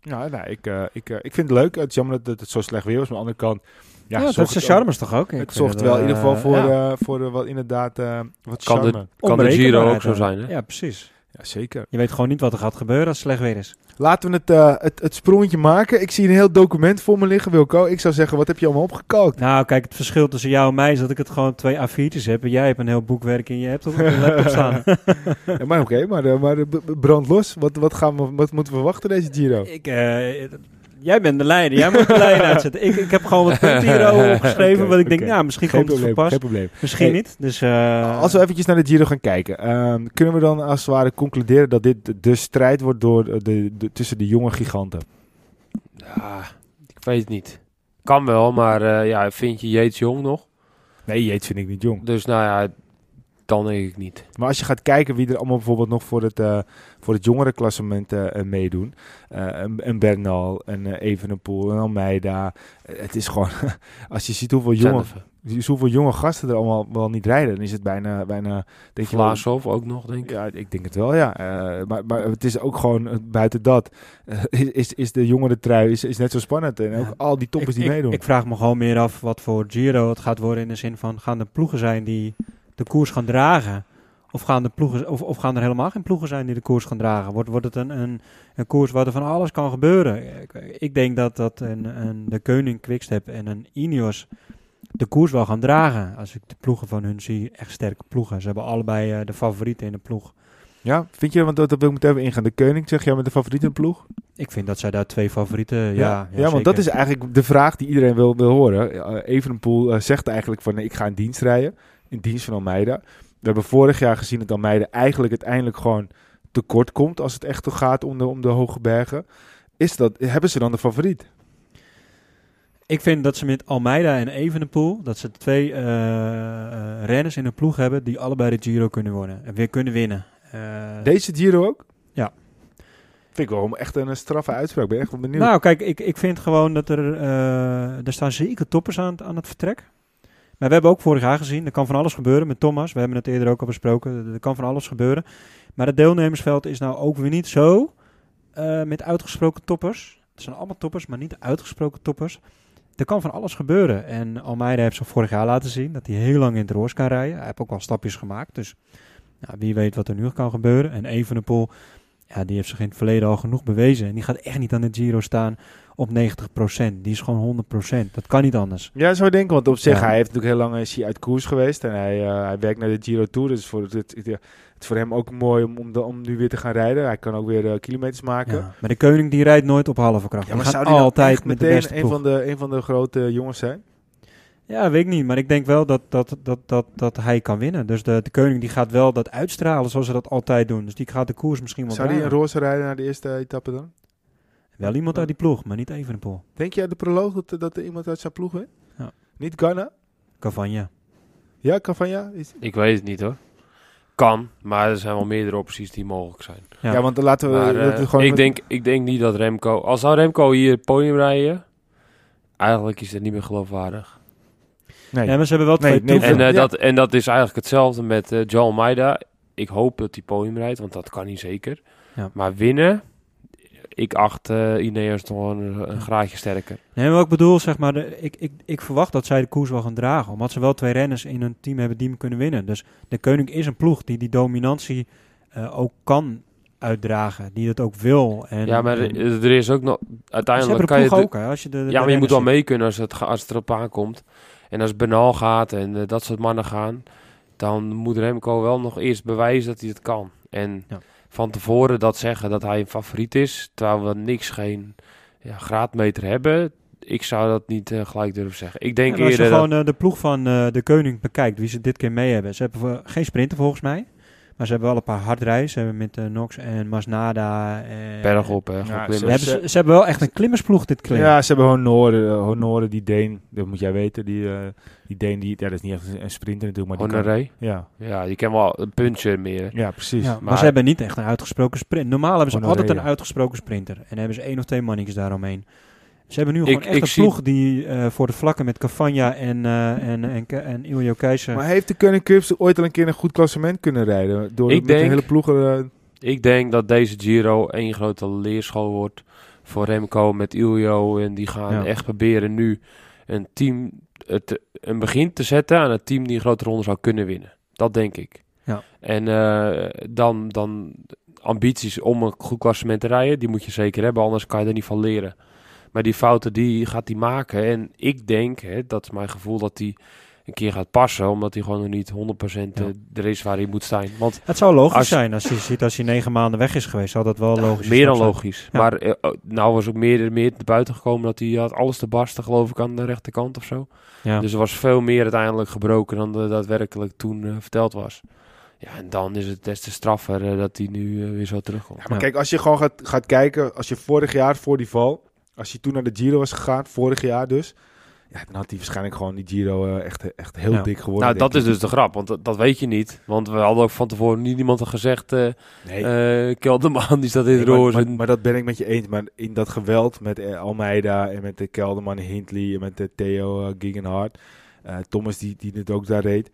Ja, nou, ik, eh, ik, eh, ik vind het leuk. Het is jammer dat, dat het zo slecht weer was. Maar aan de andere kant... Ja, Ja, dat zorgt is de charmes toch ook? Ik Het zorgt wel in ieder geval voor, ja, eh, voor wel inderdaad eh, wat Kan charme. Kan de Giro ook zo zijn hè? Ja, precies. Ja, zeker. Je weet gewoon niet wat er gaat gebeuren als het slecht weer is. Laten we het, eh, het, het sprongetje maken. Ik zie een heel document voor me liggen, Wilco. Ik zou zeggen, wat heb je allemaal opgekookt? Nou, kijk, het verschil tussen jou en mij is dat ik het gewoon twee A4'tjes heb. En jij hebt een heel boekwerk in je hebt op je laptop staan. Ja, maar oké, maar, eh, maar eh, brand los. Wat, wat, gaan we, wat moeten we verwachten deze Giro? ik, eh, Jij bent de leider, jij moet de lijn uitzetten. Ik, ik heb gewoon wat punten hier opgeschreven, wat ik denk, nou, misschien Geen komt het probleem, geen probleem. Misschien Hey, niet. Dus, eh, Als we eventjes naar de Giro gaan kijken, ehm, kunnen we dan als het ware concluderen dat dit de- strijd wordt door de, de, de- tussen de jonge giganten? Ja, ik weet het niet. Kan wel, maar eh, ja, vind je Yates jong nog? Nee, Jeets vind ik niet jong. Dus nou ja, dan denk ik niet. Maar als je gaat kijken wie er allemaal bijvoorbeeld nog voor het, eh voor het jongerenklassement eh, meedoen. eh, een, een Bernal, een uh, Evenepoel, een Almeida. Het is gewoon, als je ziet hoeveel jonge, Zelf. hoeveel jonge gasten er allemaal wel niet rijden, dan is het bijna, bijna denk Vlaashoff ook nog, denk ik. Ja, ik denk het wel, ja. Eh, maar, maar het is ook gewoon, buiten dat, is, is, de jongere trui is, is net zo spannend. En Ja. ook al die toppers ik, die ik- meedoen. Ik vraag me gewoon meer af wat voor Giro het gaat worden in de zin van, gaan er ploegen zijn die de koers gaan dragen? Of gaan, de ploegen, of, of gaan er helemaal geen ploegen zijn die de koers gaan dragen? Wordt, wordt het een, een, een koers waar er van alles kan gebeuren? Ik, ik denk dat, dat een, een, de Koning Quickstep en een Ineos de koers wel gaan dragen. Als ik de ploegen van hun zie, echt sterke ploegen. Ze hebben allebei eh, de favorieten in de ploeg. ja, vind je, want dat, dat wil ik meteen even ingaan. De Koning, zeg jij met de favoriete ploeg? Ik vind dat zij daar twee favorieten... Ja, Ja, ja, ja, want dat is eigenlijk de vraag die iedereen wil, wil horen. Uh, Evenepoel uh, zegt eigenlijk van, nee, ik ga in dienst rijden. In dienst van Almeida. We hebben vorig jaar gezien dat Almeida eigenlijk uiteindelijk gewoon tekort komt als het echt gaat om de, om de hoge bergen. Is dat, hebben ze dan de favoriet? Ik vind dat ze met Almeida en Evenepoel, dat ze twee uh, uh, renners in een ploeg hebben die allebei de Giro kunnen winnen. En weer kunnen winnen. Uh, Deze Giro ook? Ja. Vind ik wel echt een straffe uitspraak. Ik ben echt wel benieuwd. Nou, kijk, ik, ik vind gewoon dat er... Er staan zeker toppers aan, aan het vertrek. Maar we hebben ook vorig jaar gezien, er kan van alles gebeuren met Thomas. We hebben het eerder ook al besproken. Er kan van alles gebeuren. Maar het deelnemersveld is nou ook weer niet zo uh, met uitgesproken toppers. Het zijn allemaal toppers, maar niet uitgesproken toppers. Er kan van alles gebeuren. En Almeida heeft zich vorig jaar laten zien dat hij heel lang in het roos kan rijden. Hij heeft ook wel stapjes gemaakt. Dus nou, wie weet wat er nu kan gebeuren. En Evenepoel, ja, die heeft zich in het verleden al genoeg bewezen. En die gaat echt niet aan de Giro staan op 90%. Die is gewoon 100%. Dat kan niet anders. Ja, zou ik denken. Want op zich, Ja. hij heeft natuurlijk heel lang is hij uit koers geweest. En hij, uh, hij werkt naar de Giro Tour. Dus voor het, het, het, het is voor hem ook mooi om, om, de, om nu weer te gaan rijden. Hij kan ook weer uh, kilometers maken. Ja. Maar de koning die rijdt nooit op halve kracht. Ja, maar gaat zou die dan altijd met de beste een van, de, een van de grote jongens zijn? Ja, weet ik niet. Maar ik denk wel dat, dat, dat, dat, dat hij kan winnen. Dus de, de koning die gaat wel dat uitstralen zoals ze dat altijd doen. Dus die gaat de koers misschien wel Zou hij een roze rijden naar de eerste etappe dan? Wel iemand uit die ploeg, maar niet Evenepoel. Denk uit de proloog dat, dat er iemand uit zijn ploeg wint? Ja. Niet Ghana? Cavagna. Ja, Cavagna? Is... Ik weet het niet hoor. Kan, maar er zijn wel meerdere opties die mogelijk zijn. Ja. Ja. want dan laten we... Maar dat eh, we gewoon ik, met- denk, ik denk niet dat Remco... Al zou Remco hier het podium rijden... Eigenlijk is het niet meer geloofwaardig. Nee. Ja, maar ze hebben wel Nee, twee nee, toeven. En, eh, Ja. dat, en dat is eigenlijk hetzelfde met eh Joel Maida. Ik hoop dat hij podium rijdt, want dat kan hij zeker. Ja. Maar winnen... Ik acht eh Ineos toch een, een graadje sterker. Nee, maar wat ik bedoel, zeg maar, de, ik, ik, ik verwacht dat zij de koers wel gaan dragen. Omdat ze wel twee renners in hun team hebben die hem kunnen winnen. Dus de koning is een ploeg die die dominantie eh, ook kan uitdragen. Die dat ook wil. En, ja, maar en- er, is ook nog... ze Uiteindelijk hebben kan je... ook, hè, als je de, de ja, maar je moet wel mee kunnen als het, als het erop aankomt. En als Bernal gaat en eh, dat soort mannen gaan... dan moet Remco wel nog eerst bewijzen dat hij het kan. En Ja. Van tevoren dat zeggen dat hij een favoriet is... terwijl we niks, geen ja, graadmeter hebben... ik zou dat niet eh, gelijk durven zeggen. Ik denk Ja, als je eerder... dat- gewoon eh, de ploeg van eh, de koning bekijkt, wie ze dit keer mee hebben. Ze hebben geen sprinter volgens mij. Maar ze hebben wel een paar hardrijders. Ze hebben met eh, Nox en Masnada. En, Bergop, hè, Ja, gewoon ze hebben, ze, ze hebben wel echt een klimmersploeg dit keer. Ja, ze hebben Honore, uh, Honore, die Deen, dat moet jij weten, die, uh, die Deen, die, ja, dat is niet echt een- sprinter natuurlijk, maar kan- Honoré. ja, Ja, die kan wel een puntje meer. ja, precies. Ja, maar, Maar- ze hebben niet echt een uitgesproken sprint. Normaal hebben ze Honoré, altijd een ja. uitgesproken sprinter. En dan hebben ze één of twee mannetjes daaromheen. Ze hebben nu gewoon Ik- echt ik een zie- ploeg die eh, voor de vlakken met Cavagna en, eh en, en, en Iljo Keizer... Maar heeft de Koning Cups ooit al een keer een goed klassement kunnen rijden? Door Ik met de denk- hele ploegen... eh, Ik denk dat deze Giro één grote leerschool wordt voor Remco met Iljo. En die gaan Ja. echt proberen nu een team, het, een begin te zetten aan een team die een grote ronde zou kunnen winnen. Dat denk ik. Ja. En eh, dan, dan ambities om een goed klassement te rijden, die moet je zeker hebben, anders kan je er niet van leren. Maar die fouten die gaat hij maken. En ik denk, hè, dat is mijn gevoel, dat hij een keer gaat passen. Omdat hij gewoon nog niet 100% Ja. eh, er is waar hij moet zijn. Want Het zou logisch Als- zijn als je ziet als hij negen maanden weg is geweest. Zou dat wel logisch meer dan zijn. logisch. Ja. Maar eh, oh, nou was ook meer, meer te buiten gekomen dat hij had alles te barsten, geloof ik, aan de rechterkant of zo. Ja. Dus er was veel meer uiteindelijk gebroken dan er daadwerkelijk toen eh, verteld was. Ja, en dan is het des te straffer dat hij nu weer zo terugkomt. Ja, maar Ja. kijk, als je gewoon gaat, gaat kijken, als je vorig jaar voor die val, als je toen naar de Giro was gegaan, vorig jaar dus, ja, dan had hij waarschijnlijk gewoon die Giro eh, echt, echt heel Ja. dik geworden. Nou, dat is dus de grap, want dat, dat weet je niet. Want we hadden ook van tevoren niet iemand gezegd, eh. Nee. eh Kelderman die staat in Nee, maar, roze. maar, maar dat ben ik met je eens. Maar in dat geweld met eh, Almeida en met de Kelderman Hindley en met de Theo uh, eh, Thomas die, die het ook daar reed,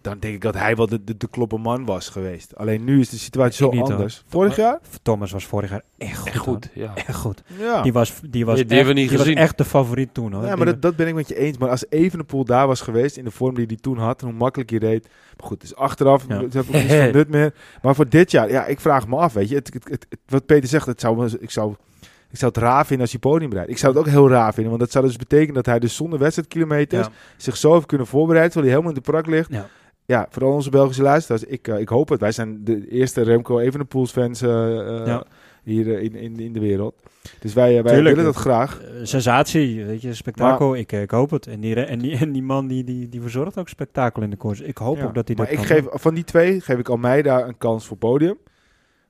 dan denk ik dat hij wel de, de, de kloppe man was geweest. Alleen nu is de situatie Ik zo niet, hoor. anders. Vorig jaar? Thomas was vorig jaar echt goed. Echt goed, ja. Echt goed. Ja. Die was, die was, die echt, hebben we niet die was gezien. echt de favoriet toen. Hoor. Ja, Ik maar dat, dat ben ik met je eens. Maar als Evenepoel daar was geweest, in de vorm die hij toen had, en hoe makkelijk hij reed. Maar goed, dus achteraf Ja. niet van nut meer. Maar voor dit jaar, ja, ik vraag me af, weet je. Het, het, het- het- wat Peter zegt, het zou, ik, zou, ik zou het raar vinden als hij podium rijdt. Ik zou het ook heel raar vinden, want dat zou dus betekenen dat hij dus zonder wedstrijdkilometers Ja. zich zo heeft kunnen voorbereiden, terwijl hij helemaal in de prak ligt. Ja. Vooral onze Belgische luisteraars. Ik, eh, ik hoop het. Wij zijn de eerste Remco Evenepoels fans eh, eh, Ja. hier in, in, in de wereld. Dus wij, wij Tuurlijk. willen dat graag. Sensatie, weet je, spektakel. ik, ik hoop het. En die, en die, en die man die, die, die verzorgt ook spektakel in de koers. Ik hoop Ja. ook dat hij maar dat ik kan geef, van die twee geef ik Almeida een kans voor podium.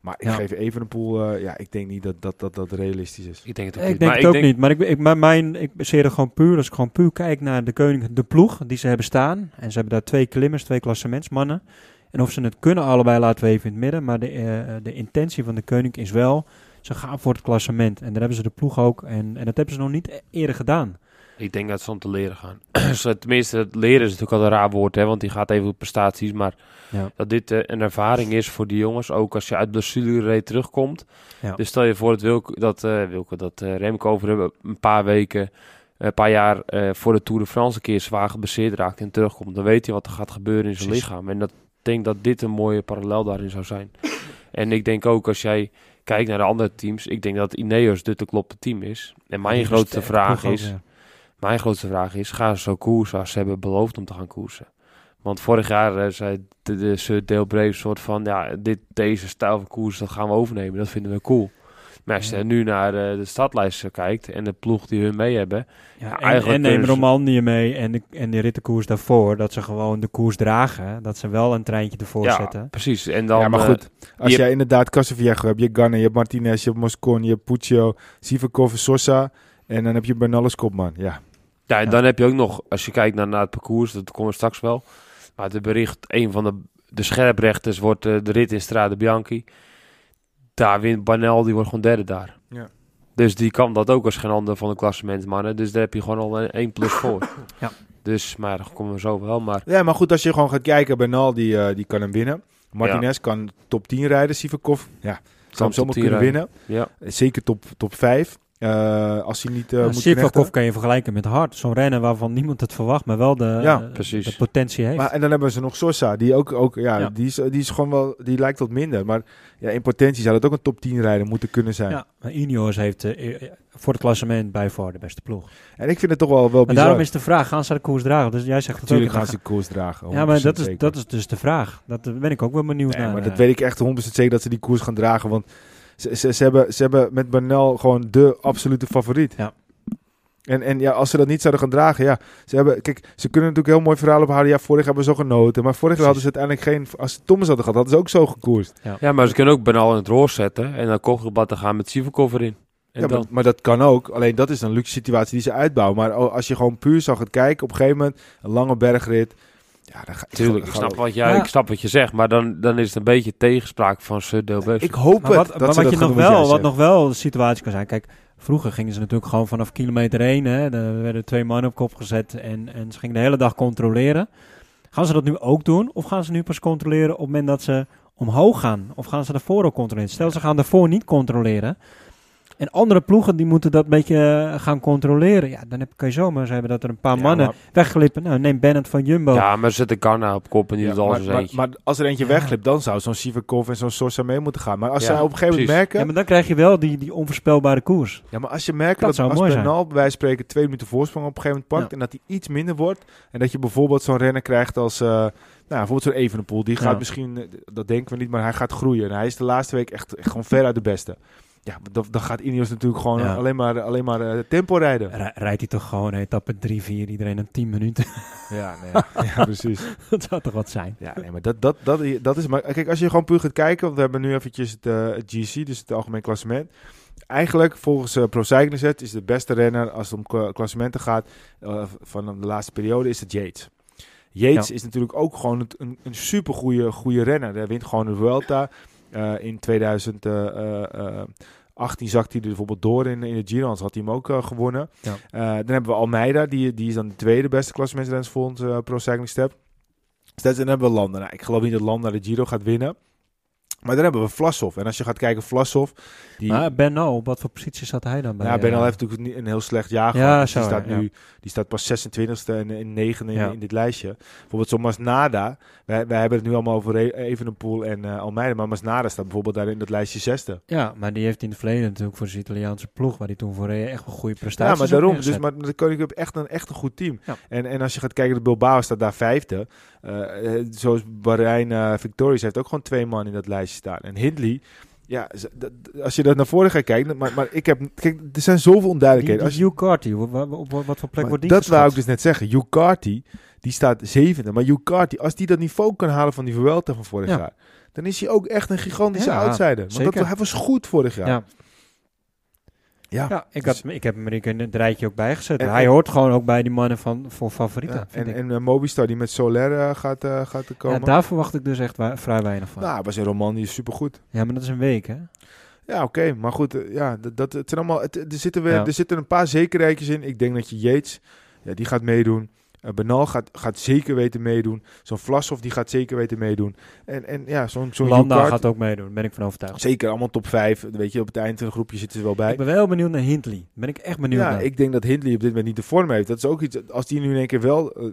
Maar ik Ja. geef Evenepoel, eh ja, ik denk niet dat dat, dat, dat realistisch is. Ik denk het ook Ik niet. denk maar het ook ik denk, niet, maar ik, ik, maar mijn, ik baseer er gewoon puur, als ik gewoon puur kijk naar de koning, de ploeg die ze hebben staan. En ze hebben daar twee klimmers, twee klassementsmannen. En of ze het kunnen allebei laten we even in het midden. Maar de, eh, de intentie van de koning is wel, ze gaan voor het klassement. En daar hebben ze de ploeg ook. En, en dat hebben ze nog niet eerder gedaan. Ik denk dat ze om te leren gaan. Tenminste, het leren is natuurlijk al een raar woord, hè, want die gaat even op prestaties. Maar Ja. dat dit eh, een ervaring is voor die jongens, ook als je uit blessure terugkomt. Ja. Dus stel je voor dat, Wilke, dat, Wilke, dat eh, Remco over een- paar weken, een paar jaar voor de Tour de France een keer zwaar geblesseerd raakt en terugkomt. Dan weet hij wat er gaat gebeuren in zijn Precies. lichaam. En dat, ik denk dat dit een mooie parallel daarin zou zijn. En ik denk ook als jij kijkt naar de andere teams, ik denk dat Ineos dit de klopte team is. En mijn grootste vraag is, ja. Mijn grootste vraag is, gaan ze zo koersen als ze hebben beloofd om te gaan koersen? Want vorig jaar eh, zei de, de Sir Dale Brave soort van, ja, dit, deze stijl van koers, dat gaan we overnemen. Dat vinden we cool. Maar als je Ja. nu naar eh, de stadlijst kijkt en de ploeg die hun mee hebben, Ja, Ja, en, eigenlijk en neem Romandie mee en de, en de rittenkoers daarvoor. Dat ze gewoon de koers dragen. Dat ze wel een treintje ervoor ja, zetten. precies. En dan, ja, maar eh, goed. Als je- jij inderdaad Casaviejo hebt, je Ganna, je hebt Martinez, je hebt Moscon, je hebt Puccio, Sivakov, Sosa. En dan heb je Bernales kopman. Ja, Ja, en dan heb je ook nog, als je kijkt naar, naar het parcours, dat komen we straks wel. Maar de bericht, een van de, de scherprechters wordt eh, de rit in Strade Bianchi. Daar wint Banel, die wordt gewoon derde daar. Ja. Dus die kan dat ook als geen ander van de klassementsmannen. Dus daar heb je gewoon al een 1 plus voor. Ja. Dus, maar daar komen we zo wel. Maar ja maar goed, als je gewoon gaat kijken, Bernal die, eh, die kan hem winnen. Martinez kan top 10 rijden, Sivakov. Ja, zou hem top zomaar 10 kunnen rijden. winnen. ja, Zeker top, top 5. Eh, als hij niet Uh, moet Sivakov kan je vergelijken met Hart. Zo'n renner waarvan niemand het verwacht, maar wel de, Ja, eh, precies. de potentie heeft. Maar, en dan hebben ze nog Sosa, die ook, ook ja, Ja. Die, is, die is gewoon wel, die lijkt wat minder. Maar ja, in potentie zou dat ook een top 10 rijder moeten kunnen zijn. ja, maar Ineos heeft voor het klassement bij voor de beste ploeg. En ik vind het toch wel, wel En daarom is de vraag, gaan ze de koers dragen? Dus jij zegt Natuurlijk gaan ze de koers dragen. Ja, maar 100% dat is, zeker. dat is dus de vraag. Dat ben ik ook wel benieuwd Nee, naar. maar dat weet ik echt 100% zeker dat ze die koers gaan dragen. Want ze, ze, ze, hebben, ze hebben met Bernal gewoon de absolute favoriet. Ja. En, en ja, als ze dat niet zouden gaan dragen, ja. Ze hebben, kijk, ze kunnen natuurlijk heel mooi verhaal ophouden. Ja, vorig jaar hebben we zo genoten. Maar vorig jaar hadden ze uiteindelijk geen... Als ze Thomas hadden gehad, hadden ze ook zo gekoerst. ja, maar ze kunnen ook Benal in het roos zetten. En dan Kogelbad te gaan met Sivakov erin. En ja, dan, maar, maar dat kan ook. Alleen dat is een luxe situatie die ze uitbouwen. Maar als je gewoon puur zou gaan kijken, op een gegeven moment, een lange bergrit. Ja, dan ga Tuurlijk, ik ga- snap, wat jij, Ja. ik snap wat je zegt. Maar dan, dan is het een beetje tegenspraak van Dale Brave. Ik hoop Maar wat, het. maar dat wat, dat je nog wel, wat nog wel de situatie kan zijn. Kijk, vroeger gingen ze natuurlijk gewoon vanaf kilometer 1. Hè, er werden twee mannen op kop gezet en, en ze gingen de hele dag controleren. Gaan ze dat nu ook doen? Of gaan ze nu pas controleren op het moment dat ze omhoog gaan? Of gaan ze daarvoor ook controleren? Stel, ze gaan daarvoor niet controleren. En andere ploegen die moeten dat een beetje eh, gaan controleren. Ja, dan heb, kan je zomaar hebben dat er een paar Ja, mannen maar- wegglippen. Nou, neem Bennett van Jumbo. Ja, maar zet de Ghana op kop en die Ja, doet alles maar, maar, maar als er eentje Ja. wegglipt, dan zou zo'n Sivakov en zo'n Sosa mee moeten gaan. Maar als Ja, zij op een gegeven moment precies. merken... Ja, maar dan krijg je wel die, die onvoorspelbare koers. Ja, maar als je merkt Dat dat, als. Bernal bij wijze van spreken twee minuten voorsprong op een gegeven moment pakt Ja. en dat hij iets minder wordt en dat je bijvoorbeeld zo'n renner krijgt als, eh, nou, bijvoorbeeld zo'n Evenepoel, die gaat Ja. misschien, eh, dat denken we niet, maar hij gaat groeien. En hij is de laatste week echt, echt gewoon veruit de beste. Ja, dan, dan gaat Ineos natuurlijk gewoon Ja. alleen maar, alleen maar eh, tempo rijden. Rij- Rijdt hij toch gewoon etappe 3, 4, iedereen een 10 minuten. Ja, nee, ja precies. dat zou toch wat zijn? Ja, nee, maar dat, dat, dat, dat is... Maar kijk, als je gewoon puur gaat kijken... Want we hebben nu eventjes het, eh, GC, dus het algemeen klassement. Eigenlijk, volgens eh Pro Cycling Set, is de beste renner als het om kla- klassementen gaat... van de laatste periode, is het Yates. Yates Ja. is natuurlijk ook gewoon een, een super goede renner. Hij wint gewoon de Vuelta. Eh, in 2018 zakt hij er bijvoorbeeld door in, in de Giro, anders had hij hem ook eh, gewonnen. Ja. Eh, dan hebben we Almeida, die, die is dan de tweede beste klassementsrenner volgens eh, Pro Cycling Step. Dus dan hebben we Landa. Nou, ik geloof niet dat Landa de Giro gaat winnen. Maar dan hebben we Vlasov. En als je gaat kijken, Vlasov... Die, Maar Bernal, op wat voor positie zat hij dan bij? ja, Benal eh, heeft natuurlijk een heel slecht jaar Ja, gehad. Dus zo, die, staat ja. nu, die staat pas 26e en in 9e in, Ja. in dit lijstje. Bijvoorbeeld zo'n Masnada. Wij, wij hebben het nu allemaal over E- Evenepoel en eh Almeida. Maar Masnada staat bijvoorbeeld daar in dat lijstje zesde. Ja, maar die heeft in het verleden natuurlijk voor zijn Italiaanse ploeg, waar hij toen voor reed, echt wel goede Ja, prestaties maar op daarom. Dus, maar de Koning heeft echt een, echt een goed team. Ja. En, en als je gaat kijken, de Bilbao staat daar vijfde. Eh, zoals Bahrein eh Victorious heeft ook gewoon twee man in dat lijstje staan. En Hindley... Ja, als je dat naar voren gaat kijken, maar, maar ik heb, kijk, er zijn zoveel die, onduidelijkheden. die Als je, Hugh Carty, op, wat voor plek wordt die dat wou ik dus net zeggen. Hugh Carty, die staat zevende. Maar Hugh Carty, als die dat niveau kan halen van die Vuelta van vorig Ja. jaar, dan is hij ook echt een gigantische Ja, outsider. Want dat, hij was goed vorig jaar. Ja. Ja. Ja, ik, Dus- had, ik heb hem er in het rijtje ook bijgezet. Hij hoort gewoon ook bij die mannen van, voor favorieten. Ja, en en eh, Mobistar die met Soler eh, gaat, eh, gaat er ja, komen. daar verwacht ik dus echt vrij weinig van. nou, was een roman die is supergoed. Ja, maar dat is een week, hè? Ja, oké. Maar goed, ja, dat, dat, het zijn allemaal, het, er, zitten weer, Ja. er zitten een paar zekerheidjes in. Ik denk dat je Yates, ja, die gaat meedoen. Eh Benal gaat, gaat zeker weten meedoen. Zo'n Vlasov, die gaat zeker weten meedoen. En, en ja, zo'n zo'n Landa gaat ook meedoen, ben ik van overtuigd. Zeker, allemaal top 5. Weet je, op het eind van een groepje zitten ze wel bij. Ik ben wel benieuwd naar Hindley. Ben ik echt benieuwd Ja, naar. ik denk dat Hindley op dit moment niet de vorm heeft. Dat is ook iets, als die nu in één keer wel... eh,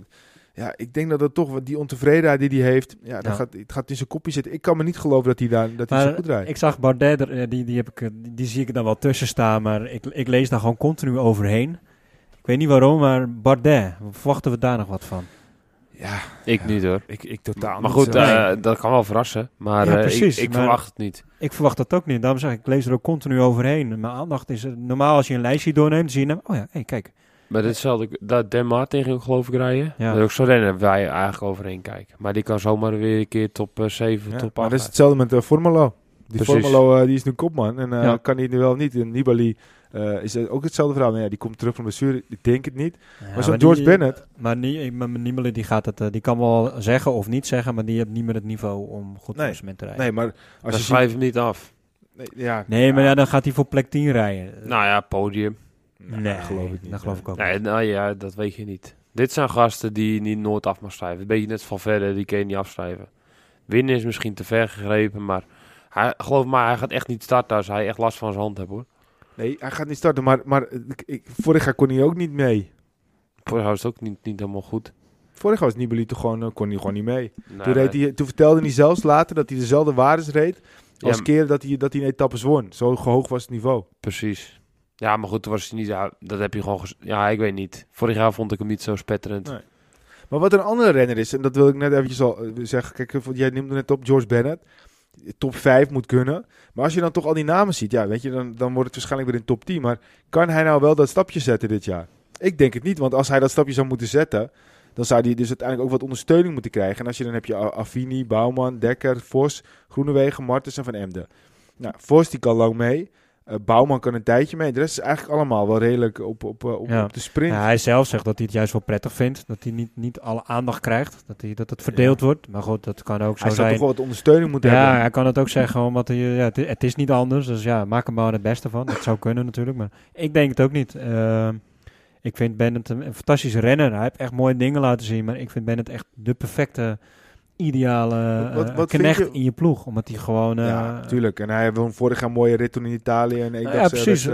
ja, ik denk dat het toch, die ontevredenheid die hij heeft, ja, Ja. Gaat, het gaat in zijn kopje zitten. Ik kan me niet geloven dat hij daar dat hij zo goed rijdt. ik zag Bardet, er, eh, die, die, heb ik, die, die zie ik dan wel tussen staan, maar ik, ik lees daar gewoon continu overheen. Ik weet niet waarom, maar Bardet, verwachten we daar nog wat van? ja, Ik Ja. niet hoor. ik, ik totaal Maar goed, eh, dat kan wel verrassen. Maar Ja, eh, ik- precies, ik, maar- verwacht het niet. Ik verwacht dat ook niet. Daarom zeg ik, ik lees er ook continu overheen. Mijn aandacht is... er- Normaal als je een lijstje doorneemt, zie je... nou, Oh ja, hey, kijk. Maar ditzelfde, dat Den Martin ging geloof ik rijden. Ja. Dat is ook zo rennen wij eigenlijk overheen kijken. Maar die kan zomaar weer een keer top eh, 7, Ja, top maar 8. dat is hetzelfde met uh, Formelo. Die Precies. Formelo eh, die is nu kopman en eh, Ja. kan hij nu wel niet. En Nibali eh, is het ook hetzelfde verhaal. Nou ja, die komt terug van blessure. Ik denk het niet. Ja, maar zo'n die- George Bennett. Maar nie, maar Nibali die gaat het... eh, die kan wel zeggen of niet zeggen, maar die heeft niet meer het niveau om goed Nee. klassement te rijden. Nee, maar als Dan je ziet, schrijf hem niet af. nee, ja, Nee, maar ja, dan gaat hij voor plek 10 rijden. Nou ja, podium. nee, nee, dat geloof ik niet. Dat geloof ik ook Nee, niet. nou ja, dat weet je niet. Dit zijn gasten die je niet nooit af mag schrijven. Een beetje net van verder, die kun je niet afschrijven. Winnen is misschien te ver gegrepen, maar hij, geloof me, hij gaat echt niet starten als hij echt last van zijn hand heeft hoor. Nee, hij gaat niet starten. Maar, maar ik, ik- vorig jaar kon hij ook niet mee. Vorig jaar was het ook niet, niet helemaal goed. Vorig jaar was Nibali toch gewoon, eh, kon hij gewoon niet mee. Nee, toen, reed hij, toen vertelde hij zelfs later dat hij dezelfde waardes reed. Ja, Als m- keer dat hij, dat hij in etappes won. Zo hoog was het niveau. Precies. Ja, maar goed, toen was hij niet. Ja, dat heb je gewoon. Ja, ik weet niet. Vorig jaar vond ik hem niet zo spetterend. Nee. Maar wat een andere renner is, en dat wil ik net eventjes al eh, zeggen. Kijk, jij noemde net op George Bennett. Top 5 moet kunnen. Maar als je dan toch al die namen ziet, ja, weet je, dan, dan wordt het waarschijnlijk weer in top 10. Maar kan hij nou wel dat stapje zetten dit jaar? Ik denk het niet, want als hij dat stapje zou moeten zetten, dan zou hij dus uiteindelijk ook wat ondersteuning moeten krijgen. En als je dan heb je Affini, Bouwman, Dekker, Vos, Groenewegen, Martens en Van Emden. Nou, Vos die kan lang mee. Eh, Bouwman kan een tijdje mee. De rest is eigenlijk allemaal wel redelijk op, op, eh, op, Ja. op de sprint. Ja, hij zelf zegt dat hij het juist wel prettig vindt. Dat hij niet, niet alle aandacht krijgt. Dat, hij, dat het verdeeld wordt. Maar goed, dat kan ook zo hij zou zijn. toch wel wat ondersteuning moeten Ja, hebben. hij kan het ook zeggen, omdat hij, ja, het, het is niet anders. Dus ja, maak er maar het beste van. Dat zou kunnen natuurlijk, maar ik denk het ook niet. Ehm, ik vind Bennett een, een fantastische renner. Hij heeft echt mooie dingen laten zien, maar ik vind Bennett echt de perfecte ideale Wat- wat- eh, knecht je- in je ploeg. Omdat hij gewoon... eh, ja, tuurlijk. En hij won vorig jaar een mooie rit toen in Italië. Een nou ja, eendagsche precies.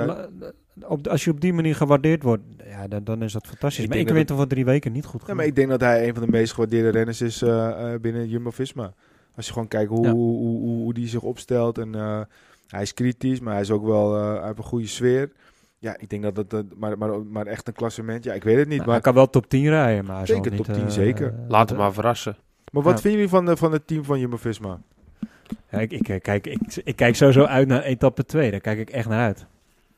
Op, als je op die manier gewaardeerd wordt, ja, dan, dan is dat fantastisch. Ik maar denk één keer wint voor drie weken niet goed Ja, maar ik denk dat hij een van de meest gewaardeerde renners is eh, eh, binnen Jumbo-Visma. Als je gewoon kijkt hoe, Ja. hoe, hoe, hoe, hoe die zich opstelt. En, eh, hij is kritisch, maar hij is ook wel eh, hij heeft een goede sfeer. Ja, ik denk dat dat... dat- maar, maar, maar echt een klassement, ja, ik weet het niet. Nou, maar hij kan wel top 10 rijden, maar hij zal Zeker top 10, eh, zeker. eh, Laat hem maar verrassen. Maar wat ja. vinden jullie van, de, van het team van Jumbo-Visma? Ja, ik, ik, eh, kijk, ik, ik kijk sowieso uit naar etappe 2. Daar kijk ik echt naar uit.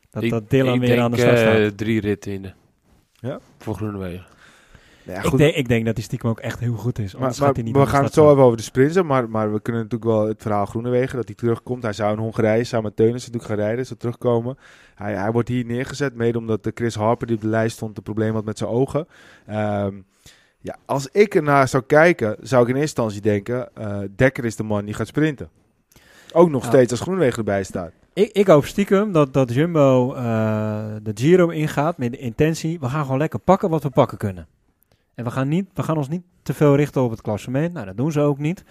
Dat, Ik- dat Dylan weer denk, aan de start staat. eh, drie ritten in de. Ja? Voor Groenewegen. Ja, ik, denk, ik denk dat die stiekem ook echt heel goed is. Maar, Anders maar gaat hij niet we gaan het zo even over de sprints hebben, maar, maar we kunnen natuurlijk wel het verhaal Groenewegen, dat hij terugkomt. Hij zou in Hongarije samen met Teunissen natuurlijk gaan rijden, zou terugkomen. Hij, hij wordt hier neergezet, mede omdat de Chris Harper die op de lijst stond, een probleem had met zijn ogen. Ehm, ja, als ik ernaar zou kijken, zou ik in eerste instantie denken, eh Dekker is de man die gaat sprinten. Ook nog steeds als Groenewegen erbij staat. Ik, ik hoop stiekem dat, dat Jumbo eh, de Giro ingaat met de intentie. We gaan gewoon lekker pakken wat we pakken kunnen. En we gaan, niet, we gaan ons niet te veel richten op het klassement. Nou, dat doen ze ook niet.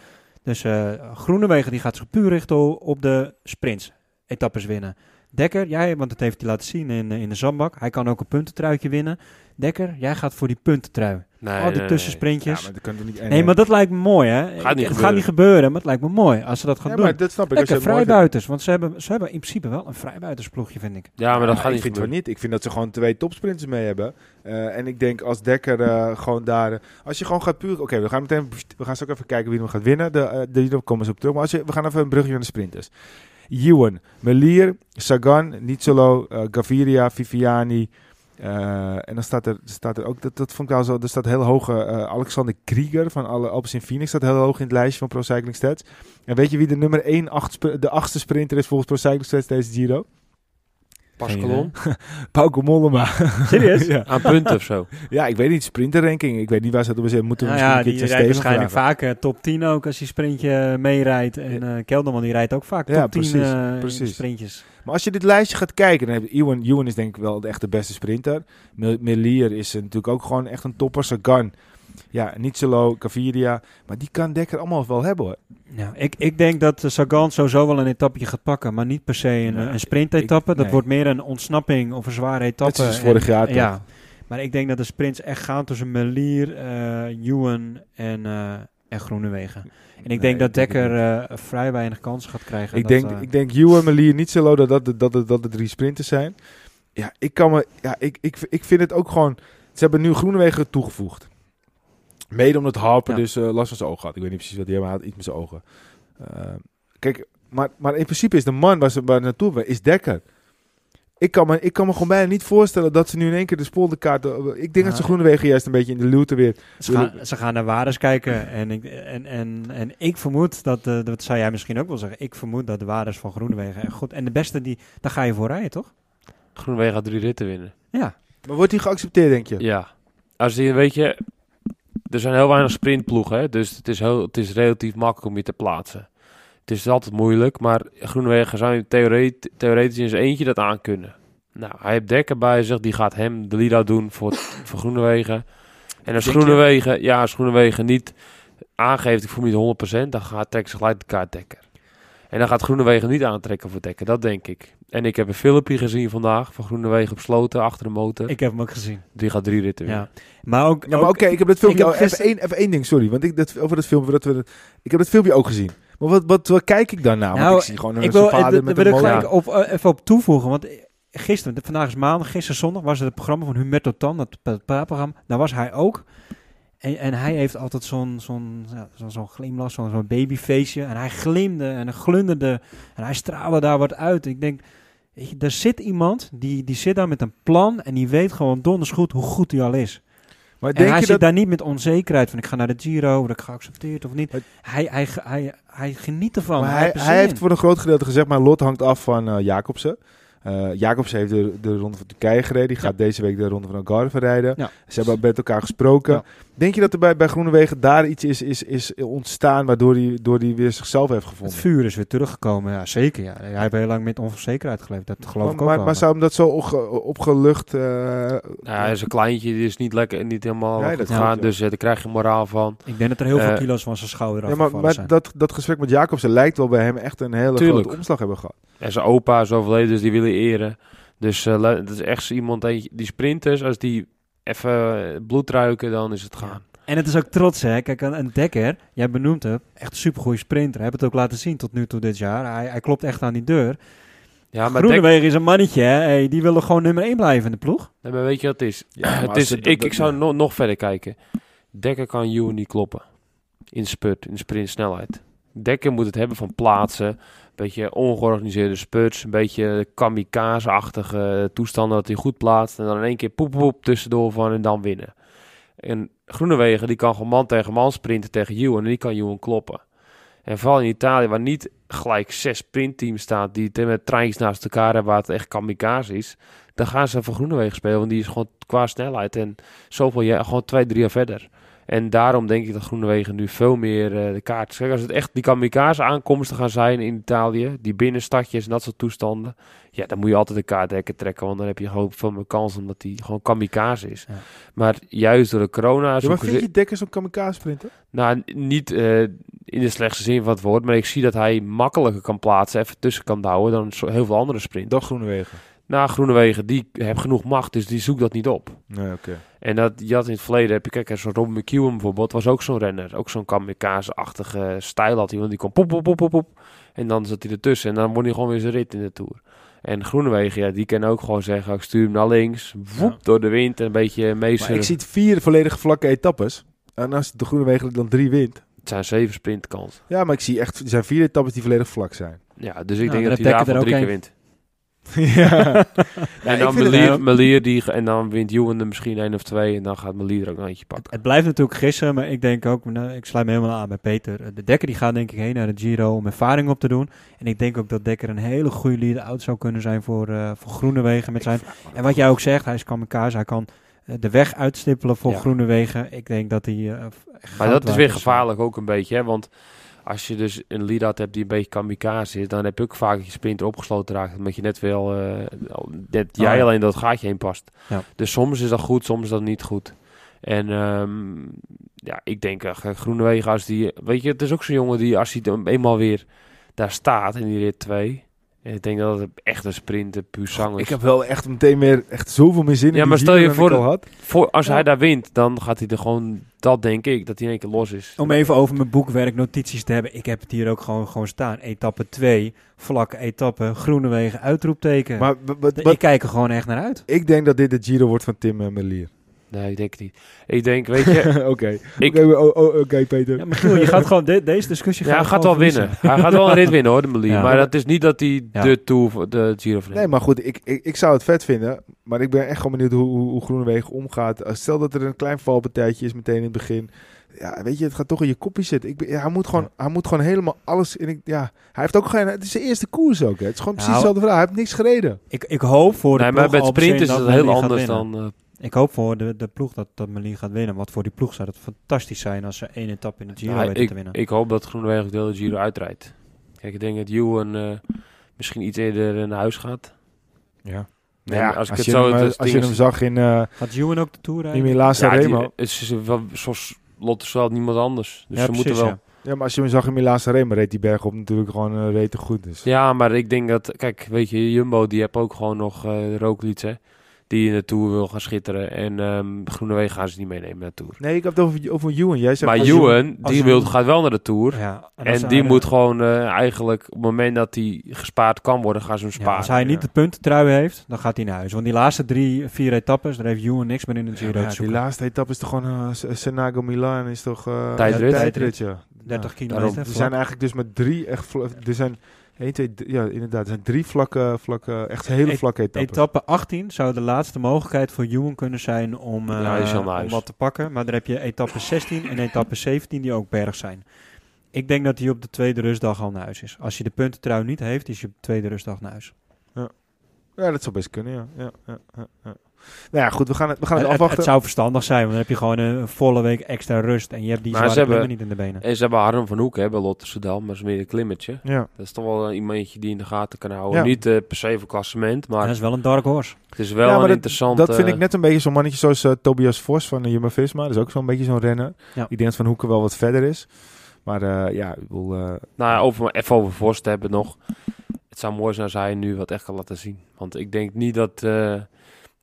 Dus eh Groenewegen die gaat zich puur richten op de sprints. Etappes winnen. Dekker, jij, want dat heeft hij laten zien in, in de zandbak. Hij kan ook een puntentruitje winnen. Dekker, jij gaat voor die puntentrui. Nee, Al nee, die nee. tussensprintjes. Ja, maar dat kan toch niet... Nee, maar dat lijkt me mooi, hè? niet het gaat gebeuren. niet gebeuren, maar het lijkt me mooi als ze dat gaan Ja, doen. maar dat snap ik. Lekker het vrijbuiters, want ze hebben, ze hebben in principe wel een vrijbuitersploegje, vind ik. Ja, maar dat Ja, gaat ik niet vind gebeuren. niet. Ik vind dat ze gewoon twee topsprinters mee hebben. Eh, en ik denk als Dekker eh, gewoon daar... als je gewoon gaat puur... Oké, we gaan meteen... We gaan zo ook even kijken wie er gaat winnen. De, eh, de, daar komen ze op terug. Maar als je, we gaan even een brugje naar de sprinters. Ewan, Melier, Sagan, Nizzolo, Gaviria, Viviani... eh, en dan staat er, staat er ook... Dat, dat vond ik wel zo... Er staat heel hoog... eh, Alexander Krieger van alle Alpes in Phoenix... staat heel hoog in het lijstje van Pro Cycling Stats. En weet je wie de nummer 1 acht, de achtste sprinter is volgens Pro Cycling Stats deze Giro? Pascalon. Pauke Mollema. Serieus? ja. Aan punten of zo. ja, ik weet niet, sprinterranking. Ik weet niet waar ze dat op zijn. Moeten we Nou misschien ja, een die rijdt waarschijnlijk vragen. vaak eh, top 10 ook als hij sprintje meerijdt. En eh Kelderman die rijdt ook vaak top Ja, 10 precies, eh, in precies. sprintjes. Maar als je dit lijstje gaat kijken, dan heb je Ewan, Ewan is denk ik wel de echte beste sprinter. Melier is eh, natuurlijk ook gewoon echt een topper. Sagan, ja, Nizzolo, Gaviria. Maar die kan Dekker allemaal wel hebben hoor. Ja, ik, ik denk dat eh, Sagan sowieso wel een etappetje gaat pakken, maar niet per se een, Nee, een sprintetappe. ik- dat wordt meer een ontsnapping of een zware etappe. Net zoals En- vorig jaar toch? Ja, maar ik denk dat de sprints echt gaan tussen Melier, eh Ewan en, eh en Groenewegen. En ik denk dat Dekker eh, vrij weinig kansen gaat krijgen. Ik dat, denk, eh, ik denk Ewan, Melier, Nizzolo, dat dat, dat, dat, dat de drie sprinters zijn. Ja, ik kan me... Ja, ik, ik, ik vind het ook gewoon... Ze hebben nu Groenewegen toegevoegd. Mede omdat Harper Ja. dus eh, last van zijn ogen had. Ik weet niet precies wat hij had, maar hij had iets met zijn ogen. Eh, kijk, maar, maar in principe is de man waar ze waar naartoe willen, is Dekker. Ik kan, me, ik kan me gewoon bijna niet voorstellen dat ze nu in één keer de spolderkaart... Ik denk dat ze. Groenewegen juist een beetje in de luwte weer... Ze gaan, ze gaan naar waardes kijken. En ik, en, en, en ik vermoed dat, eh, dat zou jij misschien ook wel zeggen. Ik vermoed dat de waardes van Groenewegen echt goed. En de beste, die, daar ga je voor rijden, toch? Groenewegen gaat drie ritten winnen. Ja. Maar wordt hij geaccepteerd, denk je? Ja. Als je, weet je, er zijn heel weinig sprintploegen, hè, dus het is, heel, het is relatief makkelijk om je te plaatsen. Het is altijd moeilijk, maar Groenewegen zou je theoret- theoretisch in zijn eentje dat aan kunnen. Nou, hij heeft Dekker bij zich, die gaat hem de lead-out doen voor, voor Groenewegen. En als? Groenewegen, ja, als Groenewegen niet aangeeft, ik voel me niet 100%, dan gaat trekken ze gelijk de kaart Dekker. En dan gaat Groenewegen niet aantrekken voor Dekker, dat denk ik. En ik heb een filmpje gezien vandaag van Groenewegen op sloten achter de motor. Ik heb hem ook gezien. Die gaat drie ritten winnen. Ja. Maar ook... Ja, maar oké, ik heb dat filmpje... ik heb even, één, even één ding, sorry. Want ik, dat, over dat filmpje... Dat we, ik heb dat filmpje ook gezien. Maar wat, wat, wat kijk ik dan naar? Want Nou, ik zie gewoon een ik wil, zijn vader met wil ik gelijk op, eh, even op toevoegen. Want gisteren, vandaag is maandag, gisteren zondag, was het het programma van Humberto Tan, dat, dat praatprogramma. Daar was hij ook. En, en hij heeft altijd zo'n zo'n ja, zo'n zo'n glimlach, zo'n zo'n babyfaceje. En hij glimde en hij glunderde en hij straalde daar wat uit. Ik denk, weet je, er zit iemand, die, die zit daar met een plan en die weet gewoon donders goed hoe goed hij al is. Maar En denk hij je zit dat... daar niet met onzekerheid van ik ga naar de Giro, word ik geaccepteerd of niet. Hij, hij, hij, hij, geniet ervan. Maar hij, hij, heeft voor een groot gedeelte gezegd, maar lot hangt af van eh Jacobsen. Eh Jacobs heeft de, de Ronde van Turkije gereden. Die gaat deze week de Ronde van Algarve rijden. Ja. Ze hebben met elkaar gesproken. Ja. Denk je dat er bij, bij Groenewegen daar iets is, is, is ontstaan waardoor hij, door hij weer zichzelf heeft Het gevonden? vuur is weer teruggekomen. Ja, zeker. Ja. Hij heeft heel lang met onzekerheid geleefd. Dat geloof ik maar, ook maar, wel. maar zou hem dat zo opge- opgelucht... eh, Nou, hij is een kleintje, die is niet lekker, niet helemaal Nee, dat ja. Dus eh, daar krijg je moraal van. Ik denk dat er heel veel kilo's van zijn schouder ja, afgevallen maar, maar zijn. dat, dat gesprek met Jacobsen lijkt wel bij hem echt een hele Tuurlijk. grote omslag hebben gehad. En zijn opa is overleden, dus die willen eren. Dus eh, le- dat is echt zo iemand, die sprinters, als die even eh, bloed ruiken, dan is het gaan. En het is ook trots, hè. Kijk, een, Dekker, jij benoemt hem, echt een supergoeie sprinter. Hij heeft het ook laten zien tot nu toe dit jaar. Hij, hij klopt echt aan die deur. Ja, maar, Dek- Groenewegen is een mannetje, hè. Hey, die willen gewoon nummer 1 blijven in de ploeg. Nee, maar weet je wat het is? Ja, het is het- ik, ik zou no- nog verder kijken. Dekker kan niet kloppen. In de spurt, in sprintsnelheid. Dekker moet het hebben van plaatsen. Beetje ongeorganiseerde spurts. Een beetje kamikaze-achtige toestanden dat hij goed plaatst. En dan in één keer poep, poep, tussendoor van en dan winnen. En Groenewegen die kan gewoon man tegen man sprinten tegen Ewan. En die kan Ewan kloppen. En vooral in Italië, waar niet gelijk zes sprintteams staan... die met treintjes naast elkaar hebben... waar het echt kamikaze is... dan gaan ze voor Groenewegen spelen. Want die is gewoon qua snelheid en zoveel jaar, gewoon twee, drie jaar verder. En daarom denk ik dat Groenewegen nu veel meer eh, de kaart... Kijk, als het echt die kamikaze aankomsten gaan zijn in Italië... die binnenstadjes en dat soort toestanden... ja, dan moet je altijd de kaartdekker trekken... want dan heb je gewoon veel meer kans omdat die gewoon kamikaze is. Ja. Maar juist door de corona... Ja, maar vind je Dekker zo'n kamikaze sprinter? nou, niet eh, in de slechtste zin van het woord... maar ik zie dat hij makkelijker kan plaatsen... even tussen kan douwen dan zo- heel veel andere sprinters. Dag Groenewegen. Nou, Groenewegen, die heeft genoeg macht... dus die zoekt dat niet op. Nee. En dat, je had in het verleden, heb je, kijk, zo'n Rob McEwen bijvoorbeeld, was ook zo'n renner. Ook zo'n kamikaze-achtige stijl had hij, want die kon pop, pop, pop, pop, pop. En dan zat hij ertussen en dan won hij gewoon weer zijn rit in de Tour. En Groenewegen, ja, die kan ook gewoon zeggen, ik stuur hem naar links, woep, Ja. door de wind en een beetje Maar meester. ik zie het vier volledig vlakke etappes. En als de Groenewegen er dan drie wint. Het zijn zeven sprintkansen. Ja, maar ik zie echt, er zijn vier etappes die volledig vlak zijn. Ja, dus ik Nou, denk dat hij er drie ook keer één. wint. ja. en dan Melier, heel- Melier die, en dan wint Ewan er misschien één of twee en dan gaat Melier er ook een eentje pakken. Het blijft natuurlijk gissen, maar ik denk ook, nou, ik sluit me helemaal aan bij Peter. De Dekker die gaat denk ik heen naar de Giro om ervaring op te doen. En ik denk ook dat Dekker een hele goede lead-out zou kunnen zijn voor, eh voor Groenewegen met zijn... En wat jij ook zegt, hij is kamikaze, hij kan eh, de weg uitstippelen voor Ja. Groenewegen. Ik denk dat hij... eh, Maar dat is weer gevaarlijk ook een beetje, hè? want als je dus een lead-out hebt die een beetje kamikaze is, dan heb je ook vaak dat je sprinter opgesloten raakt, omdat je net wel, eh, jij Oh, ja. alleen dat gaatje heen past. Ja. Dus soms is dat goed, soms is dat niet goed. En ehm, ja, ik denk, uh, Groenewegen, als die, weet je, het is ook zo'n jongen die, als hij dan eenmaal weer daar staat in die rit 2, en ik denk dat het echt een sprinter puur zang is. Ik heb wel echt meteen meer, echt zoveel meer zin in Ja, maar stel je voor- al had. Voor, als Ja. hij daar wint, dan gaat hij er gewoon, dat denk ik, dat hij in één keer los is. Om even over mijn boekwerk notities te hebben. Ik heb het hier ook gewoon, gewoon staan. Etappe 2, vlakke etappe, Groenewegen, uitroepteken. Maar wat- wat- ik kijk er gewoon echt naar uit. ik denk dat dit de Giro wordt van Tim en Melier. Nee, ik denk het niet. Ik denk, weet je, Oké, oh, oh, oké, Peter. Ja, Michiel, je gaat gewoon de- deze discussie Ja, hij gaat we wel winnen. Hij gaat wel een rit winnen hoor, de Melier. Ja. Maar het is niet dat hij Ja. de Tour, voor- de Giro van Nee, maar goed, ik, ik, ik zou het vet vinden. Maar ik ben echt gewoon benieuwd hoe, hoe, hoe Groenewegen omgaat. Eh, Stel dat er een klein valpartijtje is meteen in het begin. Ja, weet je, het gaat toch in je kopje zitten. Ik ben, ja, hij, moet gewoon, hij moet gewoon helemaal alles... In, ik, ja, hij heeft ook geen... Het is zijn eerste koers ook. Hè. Het is gewoon precies Nou, dezelfde verhaal. Hij heeft niks gereden. Ik, ik hoop voor de Nee, maar bij sprint is dat het heel anders dan... eh, Ik hoop voor de, de ploeg dat, dat Melier gaat winnen. Want voor die ploeg zou het fantastisch zijn als ze één etappe in de Giro nou, weten ik, te winnen. ik hoop dat Groenewegen de hele Giro uitrijdt. Kijk, ik denk dat Ewan eh, misschien iets eerder naar huis gaat. Ja. Nee, ja, als, als ik je het zo- hem, het eh, als je hem zag in, eh Gaat Ewan ook de Tour in rijden? Milaan Ja, die, Sanremo. het is wel, zoals Lotte Zwart niemand anders. Dus Ja, ze moeten precies, wel... ja. Ja, maar als je hem zag in Milaan Sanremo, reed die berg op natuurlijk gewoon uh, rete goed. Dus. Ja, maar ik denk dat... Kijk, weet je, Jumbo die heeft ook gewoon nog eh Roglic, hè. Die in de Tour wil gaan schitteren. En ehm Groenewegen gaan ze niet meenemen naar de Tour. Nee, ik heb het over, over Ewan. Jij zegt Maar Ewan, die wil, gaat wel naar de Tour. Ja, En, die hij- moet gewoon eh, eigenlijk, op het moment dat hij gespaard kan worden, gaan ze hem Ja, sparen. als hij niet de puntentrui heeft, dan gaat hij naar huis. Want die laatste drie, vier etappes, daar heeft Ewan niks meer in de Giro ja, te die laatste etappe is toch gewoon uh, Senago Milan is toch uh, Tijdrit. Ja, tijdrit ja. 30 Ja. kilometer. daarom. Er zijn eigenlijk dus met drie echt er zijn 1, 2, ja inderdaad, er zijn drie vlakke, vlakke echt hele E- vlakke etappes. Etappe 18 zou de laatste mogelijkheid voor Ewan kunnen zijn om, eh, Ja, naar om huis. wat te pakken. Maar dan heb je etappe 16 en etappe 17 die ook berg zijn. Ik denk dat hij op de tweede rustdag al naar huis is. Als je de puntentrui niet heeft, is je op de tweede rustdag naar huis. Ja, dat zou best kunnen, ja. ja, ja, ja, ja. Nou ja, goed, we gaan het, we gaan het, afwachten. het zou verstandig zijn, want dan heb je gewoon een, volle week extra rust. En je hebt die Maar zware ze hebben- klimmen niet in de benen. En ze hebben Harm van Hoek hè, bij Lotte maar dat is meer een klimmetje. Ja. Dat is toch wel een iemandje die in de gaten kan houden. Ja. Niet eh, per se voor klassement, maar dat is wel een dark horse. het is wel Ja, maar een dat- interessant... Dat vind ik net een beetje zo'n mannetje zoals eh, Tobias Vos van de Jumbo-Visma. Dat is ook zo'n beetje zo'n renner. Ja. Ik denk dat Van Hoeken wel wat verder is. Maar eh, ja, ik eh, Nou ja, over, even over Vos te hebben nog. Het zou mooi zijn als hij nu wat echt kan laten zien. Want ik denk niet dat...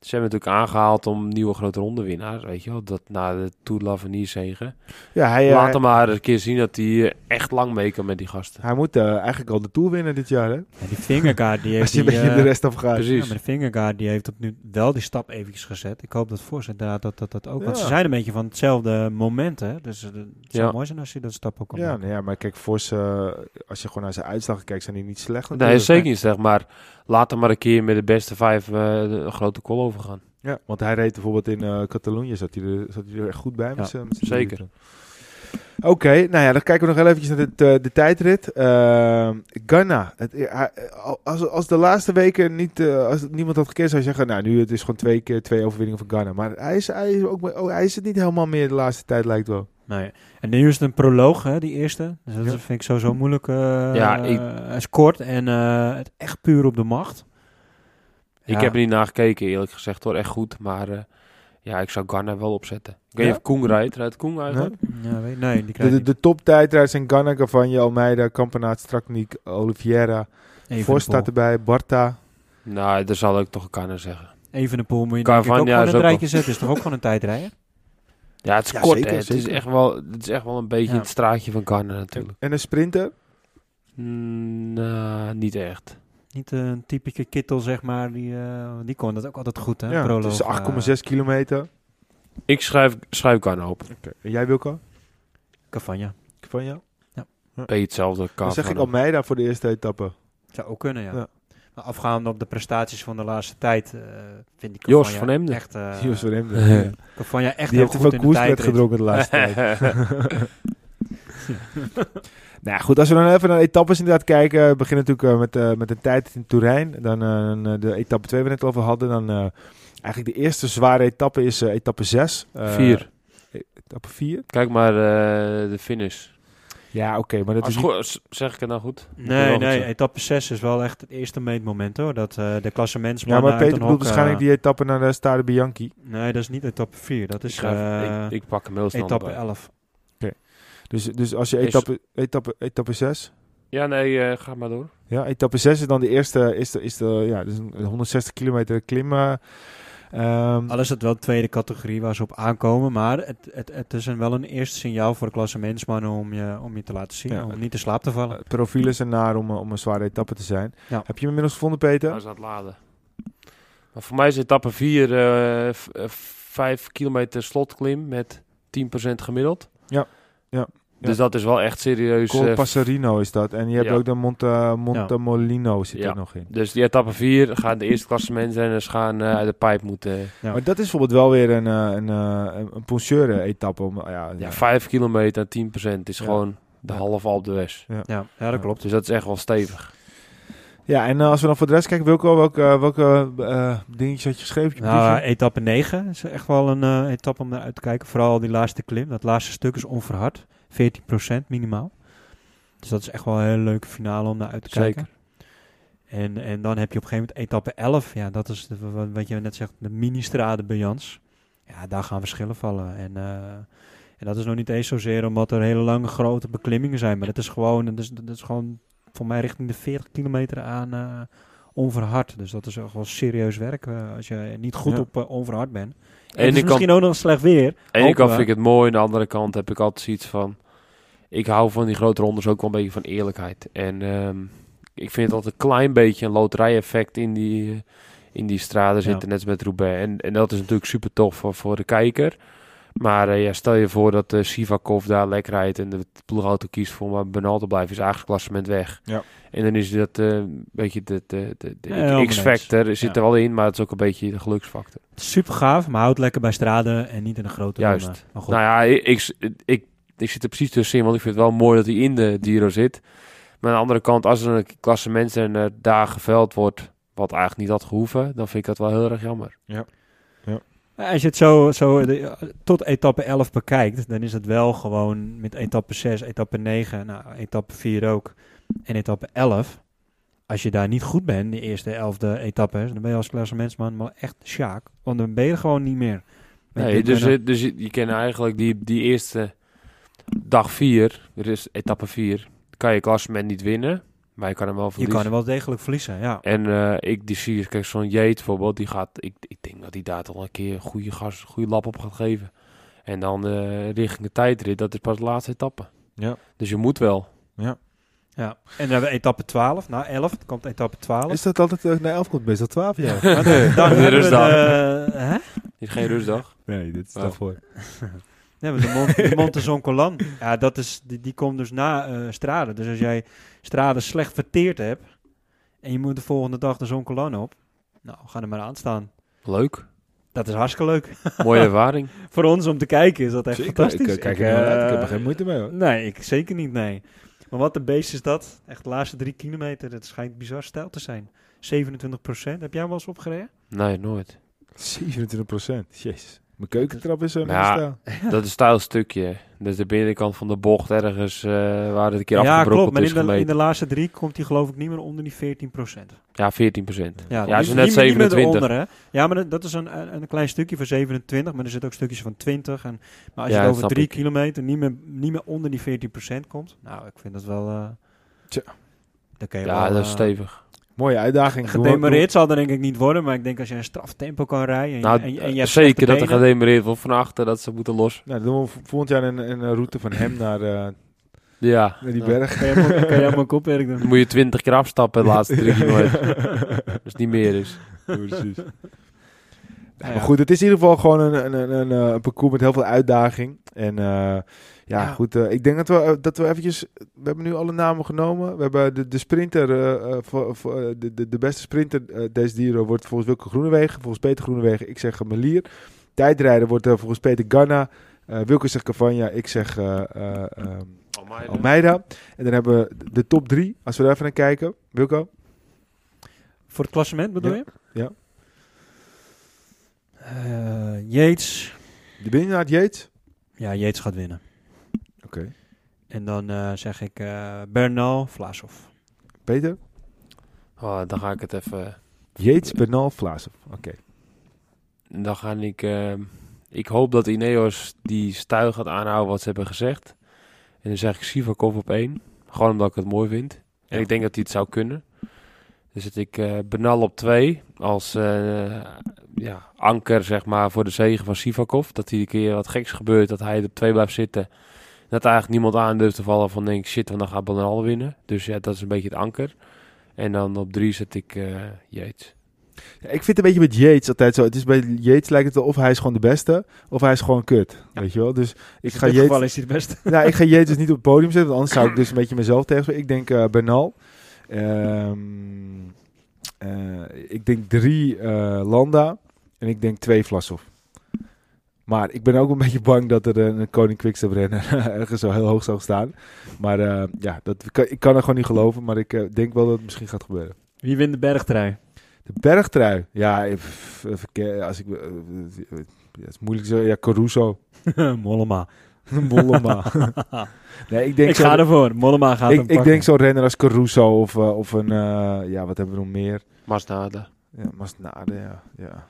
eh, ze hebben natuurlijk aangehaald om nieuwe grote ronde winnaars, weet je wel. Dat na de Tour de l'Avenir zegen. ja, hij, eh, Laat hem maar een keer zien dat hij eh, echt lang mee kan met die gasten. hij moet eh, eigenlijk al de Tour winnen dit jaar, hè? Ja, die fingerguard die heeft Als je een beetje eh, de rest afgaat. precies. Ja, maar de fingerguard die heeft op nu wel die stap eventjes gezet. Ik hoop dat Vos inderdaad dat dat, dat ook. Want Ja. ze zijn een beetje van hetzelfde moment, hè. Dus eh, het zou Ja. mooi zijn als je dat stap ook kan Ja, maken. ja, maar kijk, Vos, eh, als je gewoon naar zijn uitslagen kijkt, zijn die niet slecht. Nee, zeker niet slecht. Maar laat hem maar een keer met de beste vijf eh, de grote kol overgaan. Ja, want hij reed bijvoorbeeld in eh Catalonië, zat hij, er, zat hij er echt goed bij. met Ja, met zeker. Oké, nou ja, dan kijken we nog heel eventjes naar de, de tijdrit. Ehm Ghana. Het, eh, als, als de laatste weken niet, eh, als niemand had gekend, zou je zeggen, nou nu het is gewoon twee keer twee overwinningen voor Ghana. Maar hij is, hij is, ook, oh, hij is het niet helemaal meer de laatste tijd, lijkt wel. Nee. En nu is het een proloog, hè, die eerste. Dus dat Ja. vind ik sowieso moeilijk. eh Ja, ik- is kort en eh, het echt puur op de macht. Ik Ja. heb er niet naar gekeken, eerlijk gezegd hoor. Echt goed. Maar eh, ja, ik zou Garner wel opzetten. Ik weet Ja? Koen rijdt. Rijdt Koen eigenlijk? Ja, weet, nee, die De, krijgt de, de toptijdrijders zijn Ghana, Cavagna, Almeida, Kampenaert, Straknik, Oliveira. even Vos staat erbij, Barta. Nou, daar zal ik toch een Garner zeggen. Even een pool moet je denk ik ook een rijtje zetten. Is toch ook gewoon een tijdrijder? Ja, het is Ja, kort zeker. Het is, echt wel, het is echt wel een beetje Ja. het straatje van Garner natuurlijk. En een sprinter. Mm, nou, niet echt. Niet een typische kittel, zeg maar. Die, eh, die kon dat ook altijd goed, hè? Ja, het is 8,6 kilometer. Ik schrijf, schrijf Garner op. En jij Wilco? Cavagna. Cavagna? Beetje hetzelfde. Dan zeg ik Garner. Almeida voor de eerste etappe. Zou ook kunnen, ja. Maar afgaande op de prestaties van de laatste tijd, eh, vind ik Jos van Emden. echt, eh Jos van Emden. Ja. Cavagna echt Die heel heeft te goed veel in de gedronken de laatste tijd. nou goed, als we dan even naar de etappes inderdaad kijken. We beginnen natuurlijk eh, met, eh, met een tijd in Turijn. Dan eh, de etappe 2 waar we het over hadden. Dan eh, eigenlijk de eerste zware etappe is eh, etappe 6. Vier. Etappe 4? Kijk maar eh, de finish. Ja, oké, maar dat Als is goed, zeg ik het nou goed? Ik Nee, nee, etappe 6 is wel echt het eerste meetmoment hoor. Dat eh de klassementsman Ja, maar Peter bedoelt waarschijnlijk eh, die etappe naar de Stade Bianchi. Nee, dat is niet etappe 4. Dat Ik, is schrijf- eh, ik, ik pak hem heel snel etappe erbij. 11. Dus, dus als je etappe, etappe, etappe 6... Ja, nee, eh, ga maar door. Ja, etappe 6 is dan de eerste, is de, is de, ja, dus een 160 kilometer klim. Eh, ehm, Al is het wel de tweede categorie waar ze op aankomen. Maar het, het, het is een, wel een eerste signaal voor de klassementsmannen om je, om je te laten zien. Ja, om het- niet te slaap te vallen. het profiel is ernaar om, eh, om een zware etappe te zijn. Ja. Heb je hem inmiddels gevonden, Peter? Hij is aan het laden. Maar voor mij is etappe 4 eh 5 kilometer slotklim met 10% gemiddeld. Ja, ja, Dus dat is wel echt serieus. Col eh, Passarino is dat. En je hebt ja. ook de Monte, Montemolino zit Ja. er nog in. dus die etappe 4 gaan de eerste klassementrenners gaan eh, uit de pijp moeten. Ja. Maar dat is bijvoorbeeld wel weer een, eh, een, eh, een, een. Om, ja, Ja, ja. 5 kilometer en 10% is Ja. gewoon de Ja. halve Alpe d'Huez. Ja, ja, dat klopt. Dus dat is echt wel stevig. Ja, en eh, als we dan voor de rest kijken, Wilco, welke, welke eh, dingetjes had je geschreven? je Nou, eh, etappe 9 is echt wel een eh, etappe om naar uit te kijken. Vooral die laatste klim. Dat laatste stuk is onverhard. 14% minimaal. Dus dat is echt wel een hele leuke finale om naar uit te kijken. En, en dan heb je op een gegeven moment etappe 11. Ja, dat is de, wat, je net zegt, de mini-strade bij Jans. Ja, daar gaan verschillen vallen. En, eh, en dat is nog niet eens zozeer omdat er hele lange grote beklimmingen zijn. Maar dat is gewoon, dat is, dat is gewoon voor mij richting de 40 kilometer aan eh, onverhard. Dus dat is echt wel serieus werk eh, als je niet goed Ja. op onverhard bent. En het is misschien ook nog slecht weer. Aan de ene kant vind ik het mooi, aan de andere kant heb ik altijd zoiets van... Ik hou van die grote rondes ook wel een beetje van eerlijkheid. En ehm, ik vind het altijd een klein beetje een loterij-effect in die, eh, in die straten zitten, net met Roubaix. En, en dat is natuurlijk super tof voor, voor de kijker. Maar eh, ja, stel je voor dat eh Sivakov daar lekker rijdt en de ploegauto kiest voor maar Bernal te blijven, is eigenlijk klassement weg. Ja. En dan is dat een beetje de, de, de, de Ja, X-factor zit Ja. er wel in, maar het is ook een beetje de geluksfactor. Super gaaf, maar houd lekker bij straden en niet in een grote Juist. ronde. Maar goed. Nou ja, ik, ik, ik, ik zit er precies tussenin, want ik vind het wel mooi dat hij in de Giro zit. Maar aan de andere kant, als er een klassementsrenner daar geveld wordt wat eigenlijk niet had gehoeven, dan vind ik dat wel heel erg jammer. Als je het zo, zo de- tot etappe 11 bekijkt, dan is het wel gewoon met etappe 6, etappe 9, nou, etappe 4 ook en etappe 11. Als je daar niet goed bent, de eerste 11e etappe, dan ben je als klassementsman maar echt sjaak. Want dan ben je er gewoon niet meer. Nee, dus, en eh, dus je, je kan eigenlijk die, die eerste dag 4, er is etappe 4, kan je klassement niet winnen, maar je kan hem wel Je verliezen. kan er wel degelijk verliezen, ja. En eh, ik die zie, kijk, zo'n Jeet bijvoorbeeld, die gaat, ik, ik denk dat hij daar toch een keer een goede gas, goede lap op gaat geven. En dan eh, richting de tijdrit, dat is pas de laatste etappe. Ja. Dus je moet wel. ja. En dan hebben we etappe 12, nou 11, dan komt etappe 12. Is dat altijd uh, naar 11 komt meestal 12 jaar? Maar dan, hè? Is geen rustdag. nee, dit is Oh. daarvoor. Nee, maar de, Mont, de Monte Zoncolan. Ja, dat is, die, die komt dus na eh Strade. Dus als jij Strade slecht verteerd hebt... en je moet de volgende dag de Zoncolan op... nou, ga er maar aan staan. Leuk. Dat is hartstikke leuk. Mooie ervaring. Voor ons om te kijken is dat echt Zeker, fantastisch. Ik, eh, kijk Ik, ik heb eh, er geen moeite mee hoor. Nee, ik zeker niet, nee. Maar wat een beest is dat. Echt de laatste drie kilometer. Dat schijnt bizar stijl te zijn. 27% Heb jij hem wel eens opgereden? Nee, nooit. 27 procent. Jezus. Mijn keukentrap is een Ja. stijl. Dat is een stijl stukje. Dus de binnenkant van de bocht ergens eh, waar het een keer ja, klopt. Maar is in de, in de laatste drie komt hij geloof ik niet meer onder die 14% Ja, 14 procent. Ja, Ja, niet- ze net niet meer- niet meer 27. eronder, hè? Ja, maar dat- is een, een, een klein stukje van 27, maar er zitten ook stukjes van 20. En, maar als Ja, je over drie ik. kilometer niet meer, niet meer onder die 14% komt, nou, ik vind dat wel... eh Tja. Dan kan je Ja, wel, dat is eh, stevig. Mooie uitdaging. Gedemareerd zal dat denk ik niet worden, maar ik denk als je een straftempo kan rijden en, je- Nou, en, je- en je hebt zeker dat er gedemereerd wordt van achter, dat ze moeten los. Nou, dan doen we volgend jaar een, een route van hem naar, eh, Ja. naar die Nou, berg. Kan je helemaal- kan je helemaal kopwerk doen. Dan moet je 20 keer afstappen de laatste drie kilometer. Als het niet meer is. Precies. Ja, ja. maar goed, het is in ieder geval gewoon een, een, een, een, eh, een parcours met heel veel uitdaging. En eh, ja, Ja. goed, eh, ik denk dat we, eh, dat we eventjes... We hebben nu alle namen genomen. We hebben de, de sprinter, eh, eh, voor, voor, eh, de, de, de beste sprinter eh, deze dieren wordt volgens Wilke Groenewegen. Volgens Peter Groenewegen, ik zeg eh, Melier. Tijdrijder wordt eh, volgens Peter Ganna. Eh Wilke zegt Cavagna, ik zeg eh, eh, ehm, Almeida. En dan hebben we de top drie, als we daar even naar kijken. Wilco? Voor het klassement bedoel Ja. je? Ja. Eh, Yates. De winnaar Yates? Ja, Yates gaat winnen. Oké. En dan eh, zeg ik eh Bernal, Vlaasov. Peter? Oh, dan ga ik het even... Yates, Bernal, Vlaasov. Oké. Dan ga ik... eh, ik hoop dat Ineos die stijl gaat aanhouden wat ze hebben gezegd. En dan zeg ik Sivakov op één. Gewoon omdat ik het mooi vind. En Ja. ik denk dat hij het zou kunnen. Dan zet ik eh Benal op twee. Als eh, ja, anker zeg maar voor de zegen van Sivakov. Dat hij een keer wat geks gebeurt. Dat hij op twee blijft zitten. Dat eigenlijk niemand aan durft te vallen van denk shit, want dan gaat Benal winnen. Dus ja, dat is een beetje het anker. En dan op drie zet ik eh Yates. Ja, ik vind het een beetje met Yates altijd zo. Het is bij Yates lijkt het wel of hij is gewoon de beste, of hij is gewoon kut. Ja. Weet je wel? Dus ik Ik ga in dit geval is hij het beste. nou, ik ga Yates dus niet op het podium zetten, want anders zou ik dus een beetje mezelf tegen. Ik denk eh Bernal. Ehm, eh, ik denk drie eh, Landa. En ik denk twee Vlasov. Maar ik ben ook een beetje bang dat er een, Koning Quickstep renner ergens zo heel hoog zou staan. Maar eh, ja, dat, kan- ik kan er gewoon niet geloven. Maar ik eh, denk wel dat het misschien gaat gebeuren. Wie wint de bergtrui? De bergtrui. Ja, even, even ke- als ik... eh, eh, het is moeilijk zo. Ja, Caruso. Mollema. Mollema. nee, ik denk ik zo... ga ervoor. Mollema gaat hem ik, ik pakken. denk zo'n renner als Caruso of, eh, of een... eh, ja, wat hebben we nog meer? Masnada. Ja, Masnade, ja. ja.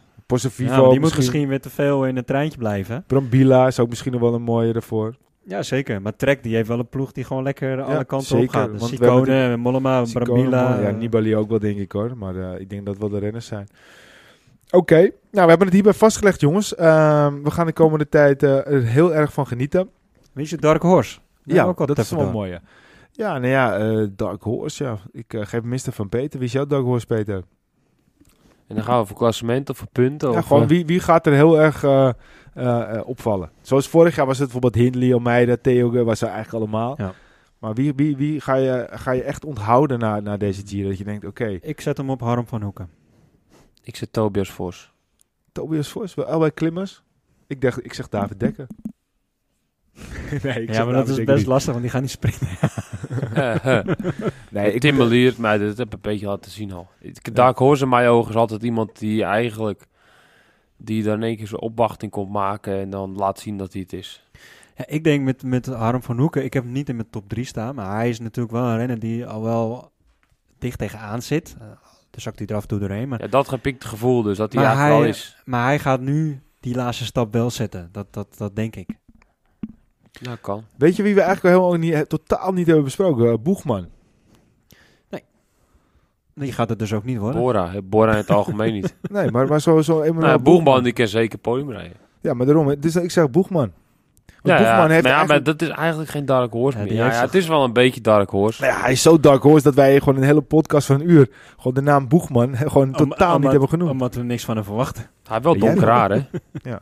Ja, die moet misschien. weer te veel in het treintje blijven. Brambila is ook misschien nog wel een mooie ervoor. Ja, zeker. Maar Trek die heeft wel een ploeg die gewoon lekker alle kanten zeker, op gaat. want we Sicone, Mollema, Brambila. Ja, eh, Nibali ook wel, denk ik hoor. Maar eh, ik denk dat wel de renners zijn. Oké, nou we hebben het hierbij vastgelegd jongens. Ehm, we gaan de komende tijd eh, er heel erg van genieten. Wie is je Dark Horse? Die Ja, ook dat is wel even mooi. Ja, ja nou ja, Dark Horse, ja. Ik geef Mr. van Peter. Wie is jouw Dark Horse, Peter? En dan gaan we voor klassement of voor punten. Ja, of, gewoon eh, wie, wie gaat er heel erg eh, eh, opvallen? Zoals vorig jaar was het bijvoorbeeld Hindley, Almeida, Theo, was er eigenlijk allemaal. Ja. Maar wie, wie, wie ga, je, ga je echt onthouden na, na deze Giro? Dat je denkt, oké, Ik zet hem op Harm van Hoeken. Ik zet Tobias Vos. Tobias Vos, wel allebei klimmers. Ik, dacht, ik zeg David Dekker. nee, ik Ja, zeg maar dat is best niet. lastig, want die gaan niet springen. nee, ik, Tim Melier, maar dat heb ik een beetje laten zien al. Ik- Dark Horse in mijn ogen is altijd iemand die eigenlijk... Die dan in één keer zijn opwachting komt maken en dan laat zien dat hij het is. Ja, ik denk met, met Harm van Hoeken, ik heb hem niet in mijn top 3 staan, maar hij is natuurlijk wel een renner die al wel dicht tegenaan zit. Uh, dus zakt hij er af en toe doorheen. Maar, Ja, dat heb ik het gevoel dus, dat hij Maar eigenlijk hij- wel is. maar hij gaat nu die laatste stap wel zetten. Dat, dat, dat denk ik. Ja, kan. weet je wie we eigenlijk helemaal niet, totaal niet hebben besproken? Eh, Boegman. Die gaat het dus ook niet worden. Bora, Bora in het algemeen niet. Nee, maar, maar zo, zo eenmaal nou, Boegman, die kan zeker podium rijden. Ja, maar daarom. Dus ik zeg Boegman. Ja, Boegman ja, heeft maar, ja, eigenlijk... maar dat is eigenlijk geen Dark Horse Ja, meer. Ja, ja, het is wel een beetje Dark Horse. Ja, hij is zo dark horse dat wij gewoon een hele podcast van een uur... gewoon de naam Boegman gewoon Om- totaal niet hebben genoemd. Omdat we niks van hem verwachten. Hij heeft wel donker haar, hè? Ja.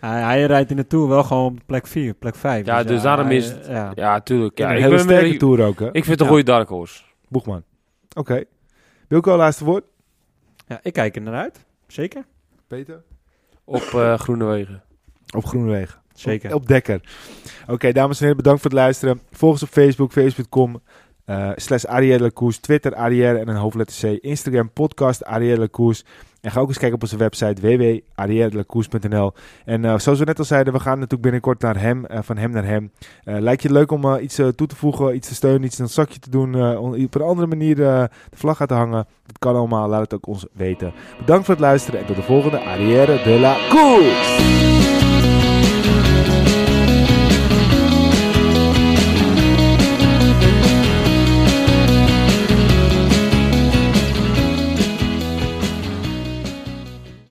Hij, hij rijdt in de Tour wel gewoon op plek 4, plek 5. Ja, dus daarom hij- is het- Ja. Ja, tuurlijk. Ja, een ik, hele ben, sterke tour ook, hè? ik vind het een goede Dark Horse. Boegman. Oké. Wilco, laatste woord. ja, ik kijk er naar uit. Zeker. Peter? Op eh Groenewegen. Op Groenewegen. Zeker. Op, op Dekker. Oké, dames en heren, bedankt voor het luisteren. Volg ons op Facebook, facebook.com eh slash Arielle Lacours, Twitter Arielle en een hoofdletter C, Instagram podcast Arielle Lacours. En ga ook eens kijken op onze website www.ariellelacours.nl. En eh, zoals we net al zeiden, we gaan natuurlijk binnenkort naar hem, eh, van hem naar hem. Lijkt je leuk om iets toe te voegen, iets te steunen, iets in een zakje te doen, om op een andere manier de vlag uit te hangen? Dat kan allemaal, laat het ook ons weten. Bedankt voor het luisteren en tot de volgende Arrière de la.